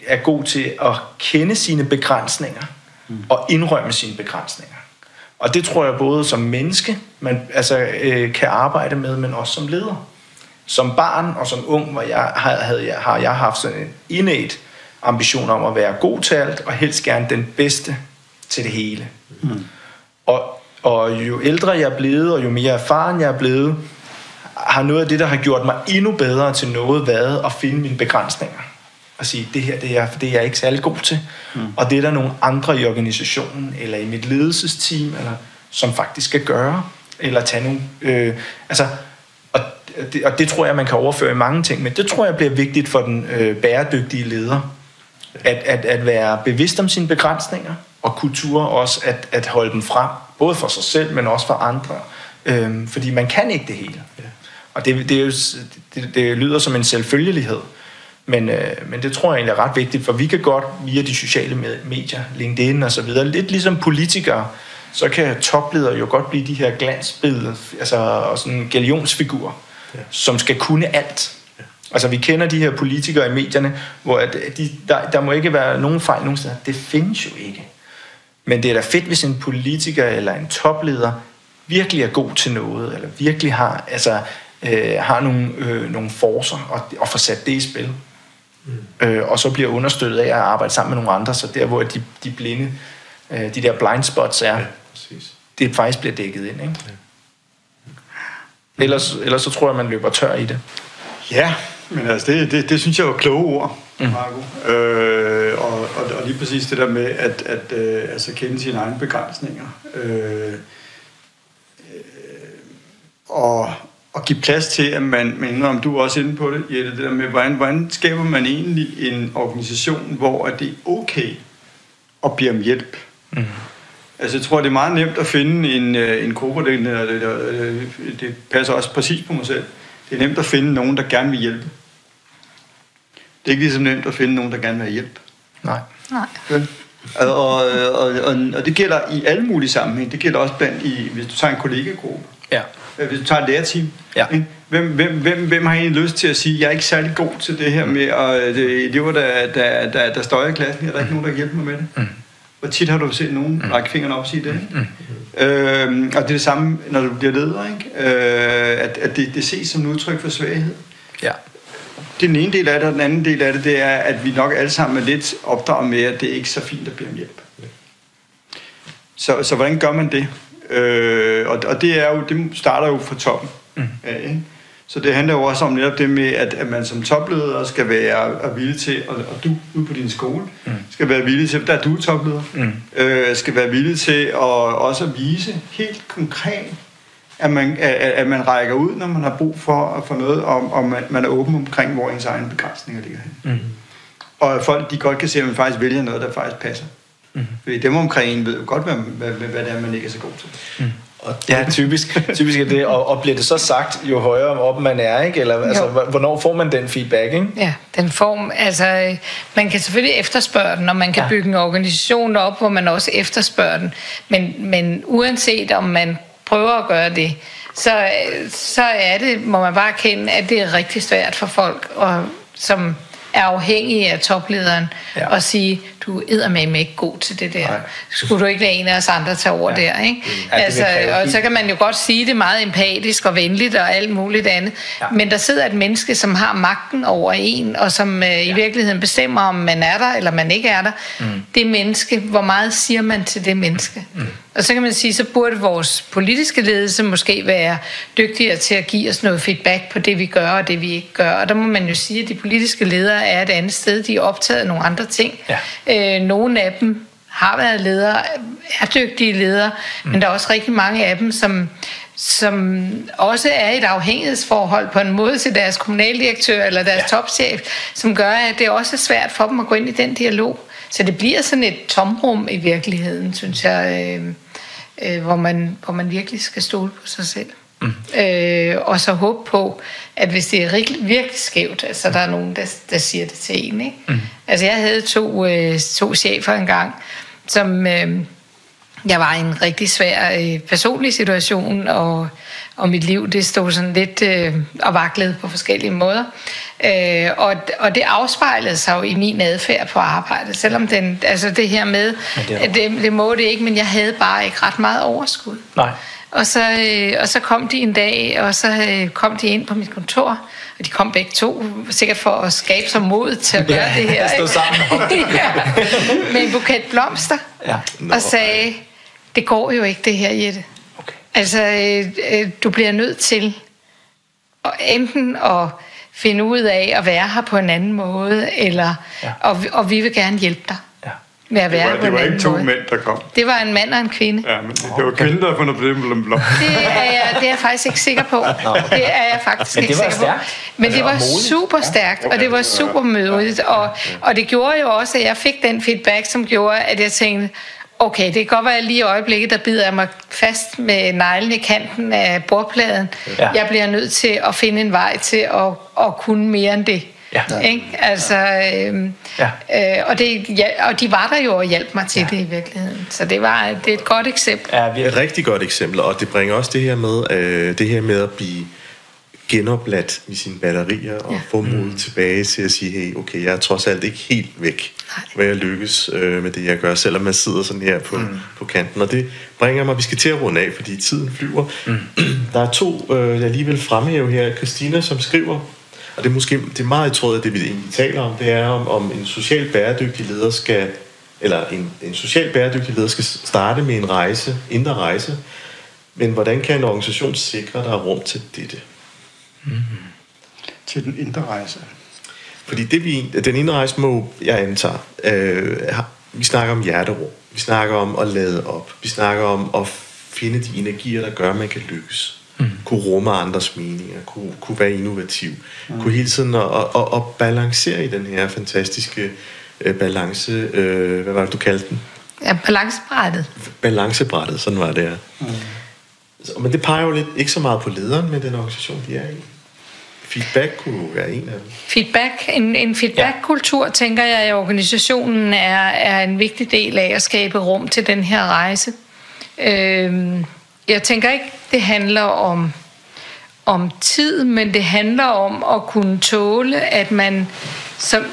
er god til at kende sine begrænsninger mm. og indrømme sine begrænsninger. Og det tror jeg både som menneske, man altså, øh, kan arbejde med, men også som leder. Som barn og som ung hvor jeg, havde jeg, har jeg haft sådan en indet ambition om at være god til alt, og helst gerne den bedste til det hele. Mm. Og og jo ældre jeg er blevet, og jo mere erfaren jeg er blevet, har noget af det, der har gjort mig endnu bedre til noget, været at finde mine begrænsninger. Og sige, det her det er, det er jeg ikke særlig god til. Mm. Og det er der nogle andre i organisationen, eller i mit ledelsesteam, eller, som faktisk skal gøre, eller tage nogle... Øh, altså, det, og det tror jeg, man kan overføre i mange ting, men det tror jeg bliver vigtigt for den øh, bæredygtige leder. At, at, at være bevidst om sine begrænsninger, og kultur også at, at holde dem frem, både for sig selv, men også for andre. Øhm, fordi man kan ikke det hele. Ja. Og det, det, er jo, det, det lyder som en selvfølgelighed. Men, øh, men det tror jeg egentlig er ret vigtigt, for vi kan godt via de sociale medier, LinkedIn og så videre, lidt ligesom politikere, så kan topledere jo godt blive de her glansbilleder, altså og sådan galionsfigurer, ja. som skal kunne alt. Ja. Altså vi kender de her politikere i medierne, hvor at de, der, der må ikke være nogen fejl nogen steder. Det findes jo ikke. Men det er da fedt, hvis en politiker eller en topleder virkelig er god til noget, eller virkelig har, altså, øh, har nogle, øh, nogle forser og, og får sat det i spil. Mm. Øh, og så bliver understøttet af at arbejde sammen med nogle andre, så der hvor de, de blinde, øh, de der blind spots er, ja, præcis. det faktisk bliver dækket ind. Ikke? Ja. Ellers, ellers så tror jeg, man løber tør i det. Ja, men altså det, det, det synes jeg var kloge ord, mm. Marco. Øh, og, og, og lige præcis det der med at, at øh, altså kende sine egne begrænsninger. Øh, øh, og at give plads til, at man, man om du er også inde på det, Jette, det der med, hvordan, hvordan skaber man egentlig en organisation, hvor det er okay at bede om hjælp? Mm. Altså, jeg tror, det er meget nemt at finde en, øh, en gruppe, det, det, det, det passer også præcis på mig selv. Det er nemt at finde nogen, der gerne vil hjælpe. Det er ikke ligesom nemt at finde nogen, der gerne vil have hjælp. Nej. Nej. Ja. Og, og, og, og, og det gælder i alle mulige sammenhæng. Det gælder også blandt i, hvis du tager en kollegegruppe. Ja. Øh, Hvis du tager et lærerteam. Ja. ikke? Hvem, hvem, hvem, hvem har egentlig lyst til at sige, jeg er ikke særlig god til det her med, at det er elever, der, der, der, der støjer i klassen, er der ikke nogen, der kan hjælpe mig med det? Mm. Hvor tit har du set nogen mm. række fingrene op og sige det? Ikke? Mm. Øhm, og det er det samme, når du bliver leder, ikke? Øh, at, at det, det ses som et udtryk for svaghed. Ja. Det er den ene del af det, og den anden del af det, det er, at vi nok alle sammen er lidt opdraget med, at det er ikke så fint at bede om hjælp. Så, så hvordan gør man det? Øh, og, og det, er jo, det starter jo fra toppen. Mm. Af, ikke? Så det handler jo også om netop det med, at, at man som topleder skal være villig til, og, og du ude på din skole, mm. skal være villig til, der er du topleder, mm. øh, skal være villig til at også at vise helt konkret, at man, at, at man rækker ud, når man har brug for, for noget, og, og man, man er åben omkring, hvor ens egne begrænsninger ligger hen. Mm. Og at folk de godt kan se, at man faktisk vælger noget, der faktisk passer. Mm. Fordi dem omkring en ved jo godt, hvad, hvad, hvad, hvad det er, man ikke er så god til. Mm. Ja, typisk, typisk er det. Og, og bliver det så sagt, jo højere op man er, ikke? Eller altså, hvornår får man den feedback, ikke? Ja, den form, altså man kan selvfølgelig efterspørge den, og man kan Ja. bygge en organisation op, hvor man også efterspørger den. Men, men uanset om man prøver at gøre det, så, så er det, må man bare erkende, at det er rigtig svært for folk, og, som er afhængige af toplederen, ja. og sige, du er med ikke god til det der. Nej. Skulle du ikke lade en af os andre tage over Ja. ja. der, ikke? Ja, altså, og så kan man jo godt sige det meget empatisk og venligt og alt muligt andet. Ja. Ja. Men der sidder et menneske, som har magten over en, og som øh, i virkeligheden bestemmer, om man er der eller man ikke er der. Mm. Det menneske, hvor meget siger man til det menneske? Mm. Og så kan man sige, så burde vores politiske ledelse måske være dygtigere til at give os noget feedback på det, vi gør og det, vi ikke gør. Og der må man jo sige, at de politiske ledere er et andet sted. De er optaget af nogle andre ting. Ja. Øh, nogle af dem har været ledere, er dygtige ledere, mm. men der er også rigtig mange af dem, som, som også er i et afhængighedsforhold på en måde til deres kommunaldirektør eller deres ja. topchef, som gør, at det også er svært for dem at gå ind i den dialog. Så det bliver sådan et tomrum i virkeligheden, synes jeg, øh, hvor, man, hvor man virkelig skal stole på sig selv. Mm. Øh, og så håbe på, at hvis det er virkelig, virkelig skævt, altså der er nogen, der, der siger det til en. Ikke? Mm. Altså jeg havde to, øh, to chefer engang, som øh, jeg var i en rigtig svær øh, personlig situation, og, og mit liv det stod sådan lidt øh, og vaklede på forskellige måder. Øh, og, og det afspejlede sig jo i min adfærd på arbejdet, selvom den, altså det her med, Men det det, det må det ikke, men jeg havde bare ikke ret meget overskud. Nej. Og så, øh, og så kom de en dag, og så øh, kom de ind på mit kontor, og de kom begge to, sikkert for at skabe sig mod til at gøre Ja, det her. stå sammen om ja, med en buket blomster, Ja. og sagde, det går jo ikke det her, Jette. Okay. Altså, øh, øh, du bliver nødt til at enten at finde ud af at være her på en anden måde, eller, Ja. og, vi- og vi vil gerne hjælpe dig Ja. med at Det være var, det en var ikke to måde. mænd, der kom. Det var en mand og en kvinde. Ja, men det, det var kvinden, der havde fundet med blom. Det er, jeg, det er jeg faktisk ikke sikker på. Det er jeg faktisk Men ikke sikker på. Men Altså, det var modigt. super stærkt, og det var super mødigt. Og, og det gjorde jo også, at jeg fik den feedback, som gjorde, at jeg tænkte, okay, det kan godt være at lige i øjeblikket, der bider jeg mig fast med neglen i kanten af bordpladen. Ja. Jeg bliver nødt til at finde en vej til at, at kunne mere end det. Ja. Ikke? Altså, øhm, Ja. øh, og, det, ja, og de var der jo og hjalp mig til ja. det i virkeligheden. Så det, var, det er et godt eksempel. Ja, Et virkelig. rigtig godt eksempel, og det bringer også det her med, øh, det her med at blive genopladt i sine batterier og ja. få mod tilbage til at sige, hey, okay, jeg er trods alt ikke helt væk, Nej. hvad jeg lykkes øh, med det, jeg gør, selvom jeg sidder sådan her på, mm. på kanten. Og det bringer mig, vi skal til at runde af, fordi tiden flyver. Mm. Der er to, øh, jeg lige vil fremhæve her. Christina, som skriver, og det er måske det er meget i tråd af det, vi egentlig taler om, det er om, om en social bæredygtig leder skal, eller en, en social bæredygtig leder skal starte med en rejse, indre rejse, men hvordan kan en organisation sikre, at der er rum til dette? Til den indre rejse. Fordi det vi, den indre rejse må, jeg antager, øh, vi snakker om hjertero, vi snakker om at lade op, vi snakker om at finde de energier, der gør, at man kan lykkes. mm. kunne rumme andres meninger, kunne, kunne være innovativ, mm. kunne hele tiden at, at, at, at balancere i den her fantastiske øh, balance, øh, hvad var det, du kaldte den? Ja, balancebrættet. Balancebrættet, sådan var det, ja. Mm. Så, men det peger jo lidt, ikke så meget på lederen med den organisation, de er i. Feedback kunne være en af dem. Feedback, en, en feedback-kultur, ja. tænker jeg, i organisationen er, er en vigtig del af at skabe rum til den her rejse. Øhm, jeg tænker ikke, det handler om, om tid, men det handler om at kunne tåle, at man som,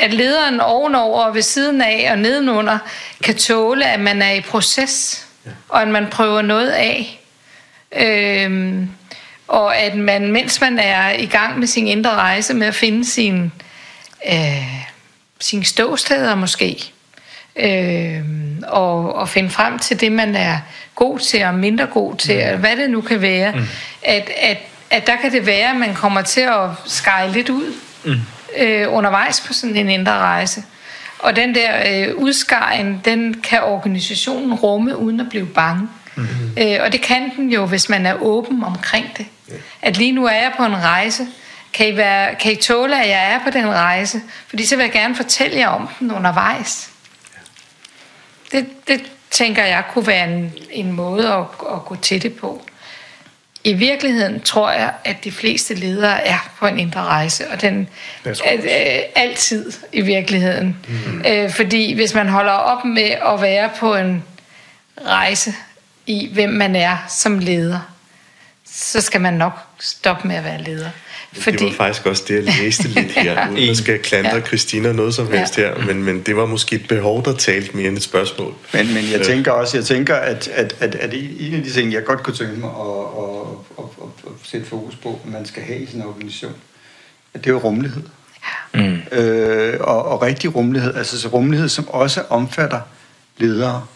at lederen ovenover og ved siden af og nedenunder kan tåle, at man er i proces, ja. og at man prøver noget af. Øhm, og at man, mens man er i gang med sin indre rejse med at finde sin, øh, sin ståsteder måske, øh, og, og finde frem til det, man er god til og mindre god til, mm. hvad det nu kan være, mm. at, at, at der kan det være, at man kommer til at skære lidt ud mm. øh, undervejs på sådan en indre rejse. Og den der øh, udskæring, den kan organisationen rumme uden at blive bange. Mm-hmm. Øh, og det kan den jo, hvis man er åben omkring det. Yeah. At lige nu er jeg på en rejse. Kan I, være, kan I tåle, at jeg er på den rejse? Fordi så vil jeg gerne fortælle jer om den undervejs. Det, det tænker jeg kunne være en, en måde at, at gå til det på. I virkeligheden tror jeg, at de fleste ledere er på en indre rejse, og den er øh, altid i virkeligheden. Mm. Øh, fordi hvis man holder op med at være på en rejse i, hvem man er som leder, så skal man nok stoppe med at være leder. Fordi... Det var faktisk også det, jeg læste lidt her, ja. uden at skal klandre ja. Christina noget som helst ja. her, men, men det var måske et behov, der talte mere end et spørgsmål. Men, men jeg øh. tænker også, jeg tænker, at, at, at, at en af de ting, jeg godt kunne tænke mig at, at, at, at, at sætte fokus på, at man skal have i sin organisation, at det er jo rummelighed. Ja. Mm. Øh, og, og rigtig rummelighed, altså så rummelighed, som også omfatter ledere.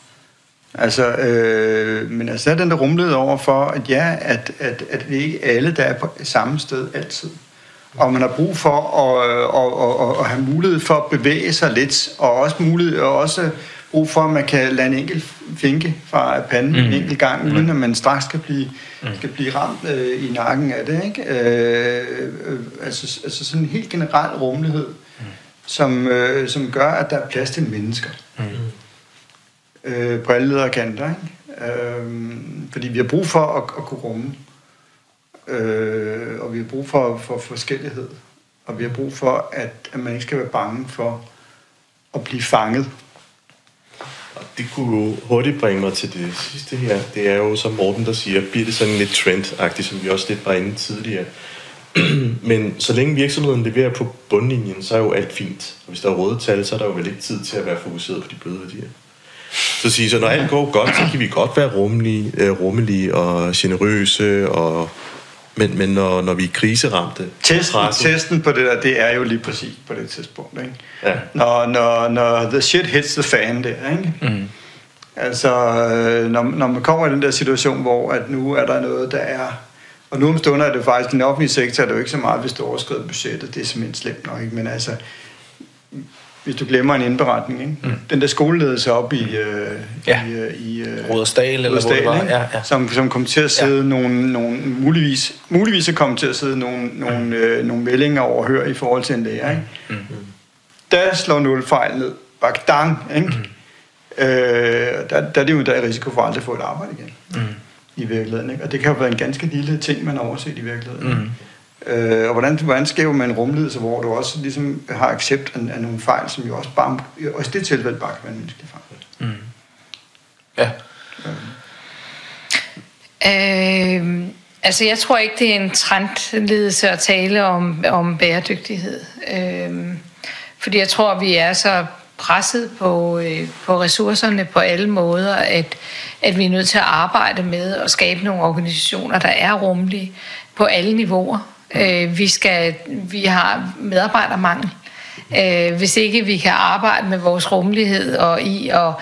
Altså, øh, men altså, er den der rumlede over for, at ja, at, at, at det ikke alle, der er på samme sted altid. Og man har brug for at, at, at, at have mulighed for at bevæge sig lidt, og også mulighed, og også brug for, at man kan lade en enkelt finke fra panden mm. en enkelt gang, uden mm. at man straks skal blive, mm. skal blive ramt øh, i nakken af det. Ikke? Øh, øh, altså, altså sådan en helt generel rummelighed, mm. som, øh, som gør, at der er plads til mennesker. Mm øh, på alle ledere kanter. Ikke? Øh, fordi vi har brug for at, at kunne rumme. Øh, og vi har brug for, for forskellighed. Og vi har brug for, at, at man ikke skal være bange for at blive fanget. Og det kunne jo hurtigt bringe mig til det sidste her. Det er jo, som Morten der siger, bliver det sådan lidt trendagtigt, som vi også lidt var inde tidligere. Men så længe virksomheden leverer på bundlinjen, så er jo alt fint. Og hvis der er røde tal, så er der jo vel ikke tid til at være fokuseret på de bløde værdier. Så sige, så når alt går godt, så kan vi godt være rummelige, øh, rummelige og generøse, og, men, men når, når vi er kriseramte... Testen, testen på det der, det er jo lige præcis på det tidspunkt. Ikke? Ja. Når, når, når the shit hits the fan der, ikke? Mm. Altså, øh, når, når man kommer i den der situation, hvor at nu er der noget, der er... Og nu om stunder er det faktisk, den offentlige sektor er det jo ikke så meget, hvis du overskrider budgettet. Det er simpelthen slemt nok, ikke? Men altså, hvis du glemmer en indberetning. Ikke? Mm. Den der skoleledelse op i, øh, ja. i, øh, i øh, Rådersdal, eller hvor det var. Ja, ja. Som, som kom til at sidde ja. nogle, nogle, muligvis, muligvis kommet til at sidde nogle, nogle, mm. øh, nogle meldinger overhør i forhold til en lærer. Ikke? Mm. Der slår nul fejl ned. Bagdang, ikke? Mm. Øh, der, der er det jo der er risiko for aldrig at få et arbejde igen. Mm. I virkeligheden. Ikke? Og det kan jo være en ganske lille ting, man har overset i virkeligheden. Mm. Øh, og hvordan, hvordan skaber man en rumledelse, hvor du også ligesom har accept af, af nogle fejl, som jo også bare, også det tilfælde bare kan være en menneskelig fejl. Mm. Ja. Øh, altså jeg tror ikke, det er en trendledelse at tale om, om bæredygtighed. Øh, fordi jeg tror, vi er så presset på, øh, på ressourcerne på alle måder, at, at vi er nødt til at arbejde med at skabe nogle organisationer, der er rummelige på alle niveauer. Øh, vi, skal, vi har medarbejdermangel. Øh, hvis ikke vi kan arbejde med vores rummelighed og i at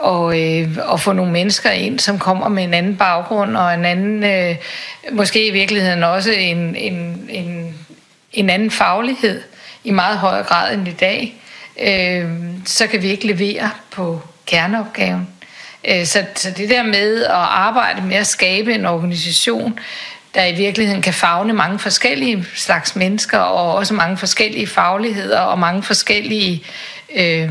og, øh, og få nogle mennesker ind, som kommer med en anden baggrund og en anden, øh, måske i virkeligheden også en, en, en, en anden faglighed i meget højere grad end i dag, øh, så kan vi ikke levere på kerneopgaven. Øh, så, så det der med at arbejde med at skabe en organisation, der i virkeligheden kan fagne mange forskellige slags mennesker, og også mange forskellige fagligheder, og mange forskellige øh,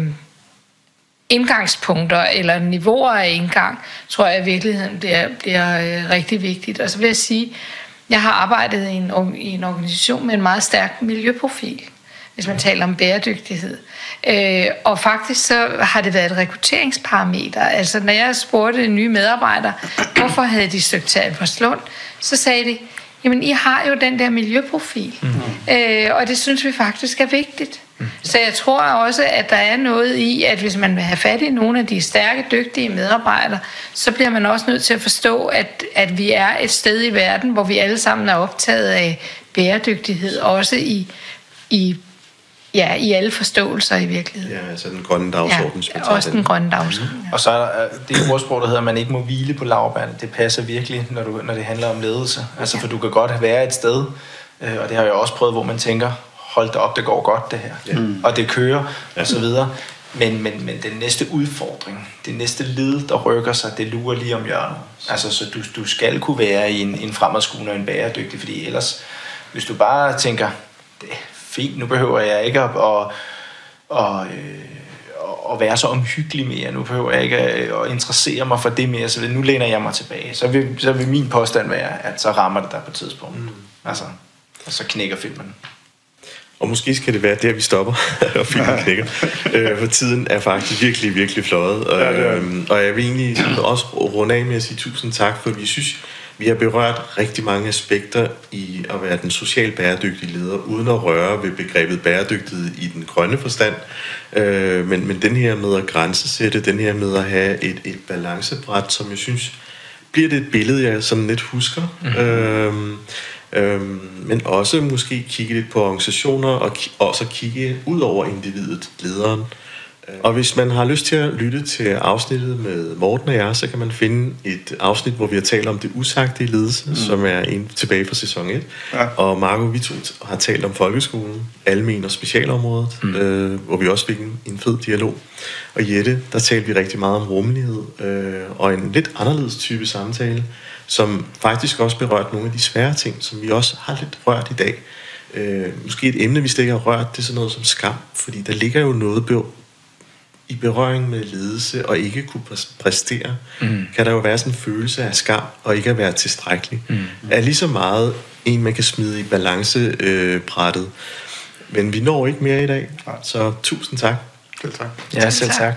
indgangspunkter, eller niveauer af indgang, tror jeg i virkeligheden bliver, bliver øh, rigtig vigtigt. Og så vil jeg sige, jeg har arbejdet i en, i en organisation med en meget stærk miljøprofil hvis man taler om bæredygtighed. Øh, og faktisk så har det været et rekrutteringsparameter. Altså når jeg spurgte nye medarbejdere, hvorfor havde de søgt til Albertslund, så sagde de, jamen I har jo den der miljøprofil, mm. øh, og det synes vi faktisk er vigtigt. Mm. Så jeg tror også, at der er noget i, at hvis man vil have fat i nogle af de stærke, dygtige medarbejdere, så bliver man også nødt til at forstå, at, at vi er et sted i verden, hvor vi alle sammen er optaget af bæredygtighed, også i, i Ja, i alle forståelser i virkeligheden. Ja, altså den grønne dagsorden. Ja, også den grønne dagsorden. Mm. Ja. Og så er der det ordsprog, der hedder, at man ikke må hvile på lavbærne. Det passer virkelig, når, du, når det handler om ledelse. Altså, ja. for du kan godt være et sted, øh, og det har jeg også prøvet, hvor man tænker, hold da op, det går godt det her. Ja. Mm. Og det kører, ja. og så videre. Men, men, men den næste udfordring, det næste led, der rykker sig, det lurer lige om hjørnet. Altså, så du, du skal kunne være i en, en fremadskuende og en bæredygtig, fordi ellers, hvis du bare tænker, det, fint, nu behøver jeg ikke at, at, at, øh, at være så omhyggelig mere, nu behøver jeg ikke at interessere mig for det mere, så nu læner jeg mig tilbage. Så vil, så vil min påstand være, at så rammer det der på et tidspunkt. Mm. Altså, og så knækker filmen. Og måske skal det være der, vi stopper, og filmen knækker. øh, for tiden er faktisk virkelig, virkelig fløjet. Og, ja, øhm, og jeg vil egentlig også runde af med at sige tusind tak, for vi synes, vi har berørt rigtig mange aspekter i at være den socialt bæredygtige leder, uden at røre ved begrebet bæredygtighed i den grønne forstand. Øh, men, men den her med at grænsesætte, den her med at have et, et balancebræt, som jeg synes bliver det et billede, jeg sådan lidt husker. Mm-hmm. Øh, Øhm, men også måske kigge lidt på organisationer og ki- også kigge ud over individet, lederen. Og hvis man har lyst til at lytte til afsnittet med Morten og jeg, så kan man finde et afsnit, hvor vi har talt om det usagte i ledelse, mm. som er en tilbage fra sæson 1. Ja. Og Marco, vi to har talt om folkeskolen, almen og specialområdet, mm. øh, hvor vi også fik en, en fed dialog. Og Jette, der talte vi rigtig meget om rummelighed, øh, og en lidt anderledes type samtale, som faktisk også berørte nogle af de svære ting, som vi også har lidt rørt i dag. Øh, måske et emne, vi slet ikke har rørt, det er sådan noget som skam, fordi der ligger jo noget i berøring med ledelse og ikke kunne præstere, mm. kan der jo være sådan en følelse af skam og ikke at være tilstrækkelig. Mm. Er lige så meget en, man kan smide i balancebrættet. Øh, Men vi når ikke mere i dag, så tusind tak. Selv tak. Ja, selv tak.